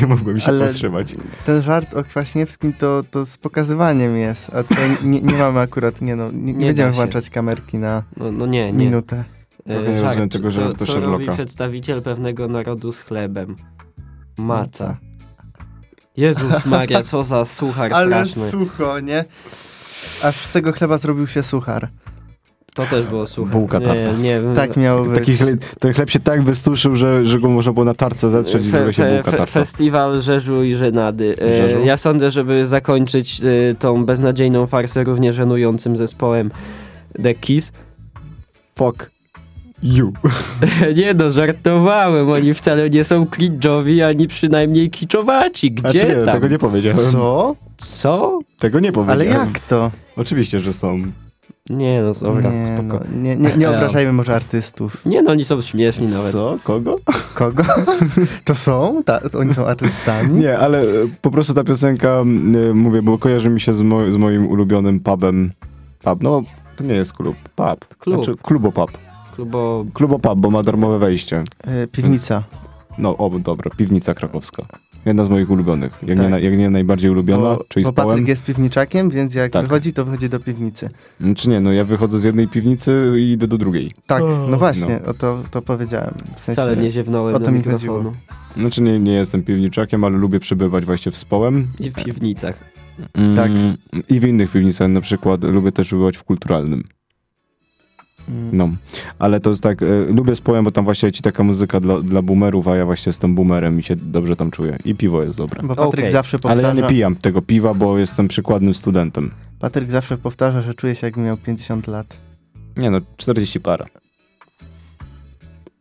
nie mogłem się Ale- powstrzymać. Ten żart o Kwaśniewskim to, to z pokazywaniem jest, a tutaj nie, nie mamy akurat, nie no, nie, nie, Nie będziemy włączać kamerki na No, no nie, nie. minutę. Trochę nie E, rozumiem tego co, żartu co robi Sherlocka. przedstawiciel pewnego narodu z chlebem? Maca. Jezus Maria, co za suchar Ale straszny. sucho, nie? Aż z tego chleba zrobił się suchar. To też było suche. Bułka nie, tarta. nie, Tak miało być. Taki chleb, ten chleb się tak wysuszył, że, że go można było na tarce zetrzeć i zrobiła się bułka fe- tarta. Festiwal Rzeżu i Żenady. E, Rzeżu? Ja sądzę, żeby zakończyć e, tą beznadziejną farsę równie żenującym zespołem The Kiss. Fuck you. nie no, żartowałem. Oni wcale nie są cringe'owi, ani przynajmniej kiczowaci. Gdzie Znaczy nie, tam? tego nie powiedziałem. Co? Co? Tego nie powiedziałem. Ale jak to? Oczywiście, że są. Nie no, dobra, nie, spoko. no, nie, nie, nie obrażajmy może artystów. Nie no, oni są śmieszni nawet. Co? Kogo? Kogo? To są? Ta, to oni są artystami? Nie, ale e, po prostu ta piosenka, e, mówię, bo kojarzy mi się z, mo- z moim ulubionym pubem. Pub, no to nie jest klub, pub. Klub. Znaczy, klubopub. Klubo... Klubopub, bo ma darmowe wejście. E, piwnica. No, o, dobra, piwnica krakowska. Jedna z moich ulubionych. Jak, nie, Tak. na- jak nie najbardziej ulubiona, Bo, czyli bo z. Patryk jest piwniczakiem, więc jak Tak. wychodzi, to wychodzi do piwnicy. Czy nie, no ja wychodzę z jednej piwnicy i idę do drugiej. Tak, no właśnie, o to, to powiedziałem. W sensie, Wcale nie ziewnąłem o to mi mikrofonu. chodziło. Znaczy nie, nie jestem piwniczakiem, ale lubię przebywać właśnie w Społem. I w piwnicach. Tak. Mm, I w innych piwnicach, na przykład lubię też przebywać w kulturalnym. No, ale to jest tak, e, lubię Społem, bo tam właśnie ci taka muzyka dla, dla boomerów, a ja właśnie jestem boomerem i się dobrze tam czuję. I piwo jest dobre. Bo Patryk Okej. zawsze Ale powtarza, ja nie pijam tego piwa, bo jestem przykładnym studentem. Patryk zawsze powtarza, że czuje się jakby miał 50 lat. Nie no, 40 para.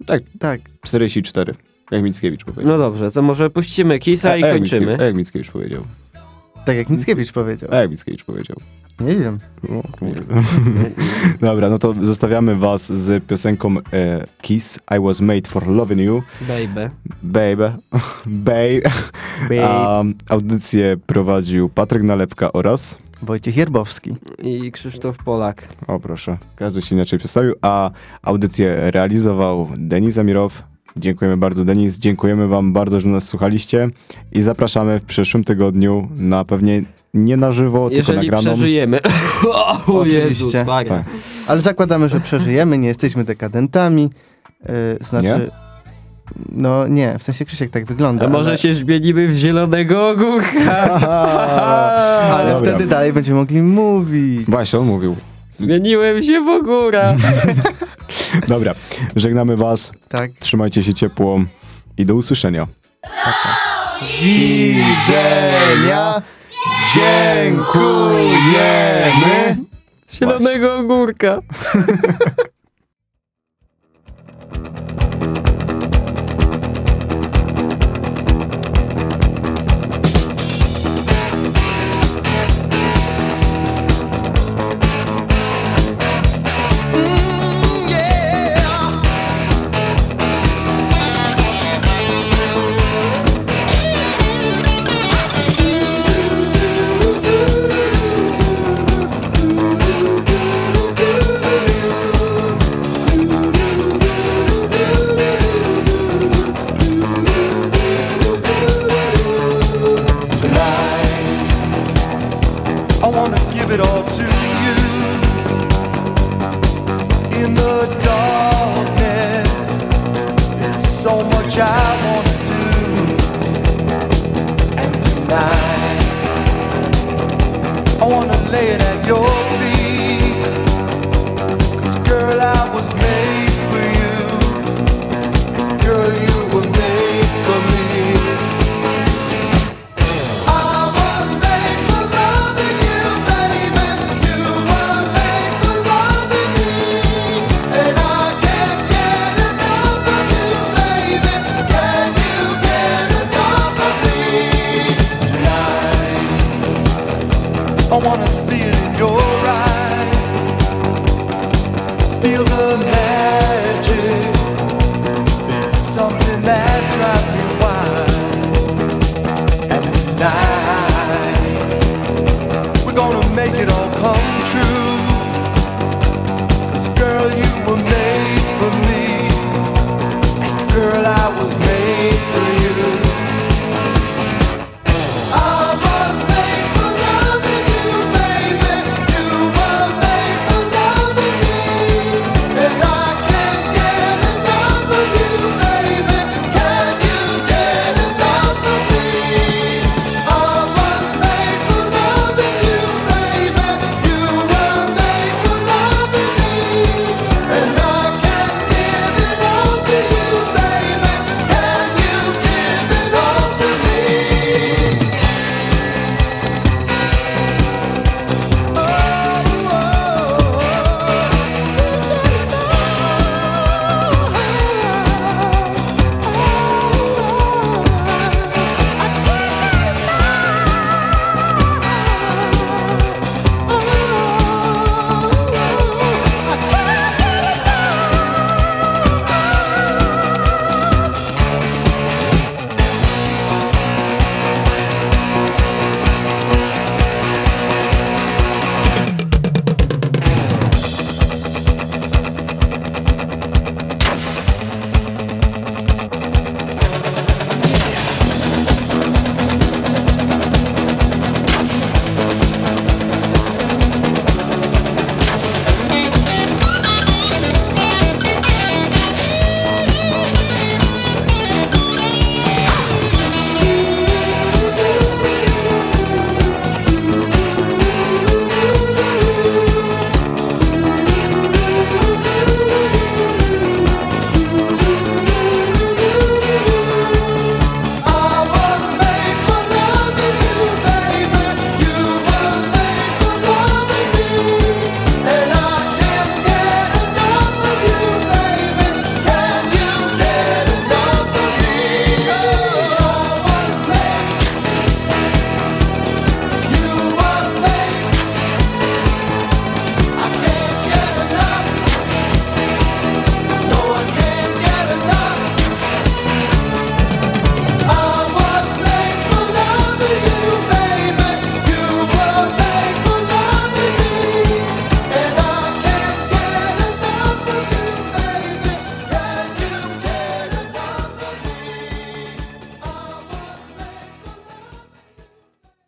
Tak, Tak, 44. Jak Mickiewicz powiedział. No dobrze, to może puścimy Kisa i A- a jak kończymy. A Jak Mickiewicz powiedział. tak jak Mickiewicz powiedział. A jak Mickiewicz powiedział. Nie wiem. O, kurde. Dobra, no to zostawiamy was z piosenką e, Kiss, I was made for loving you, Baby. baby, babe. A, audycję prowadził Patryk Nalepka oraz, Wojciech Jerbowski. I Krzysztof Polak. o proszę, każdy się inaczej przedstawił, a audycję realizował Denis Amirow. Dziękujemy bardzo Denis, dziękujemy wam bardzo, że nas słuchaliście i zapraszamy w przyszłym tygodniu na pewnie nie na żywo, tylko Jeżeli nagraną. przeżyjemy. o Oczywiście. Jezus. Tak. Ale zakładamy, że przeżyjemy, nie jesteśmy dekadentami. Yy, znaczy, Nie? no nie, w sensie Krzysiek tak wygląda. A może ale, się zmienimy w zielonego ogórka? ale Dobra. wtedy dalej będziemy mogli mówić. Właśnie, on mówił. Zmieniłem się w ogóra. Dobra, żegnamy was, Tak. trzymajcie się ciepło i do usłyszenia. Widzenia! Dziękujemy! Zielonego ogórka.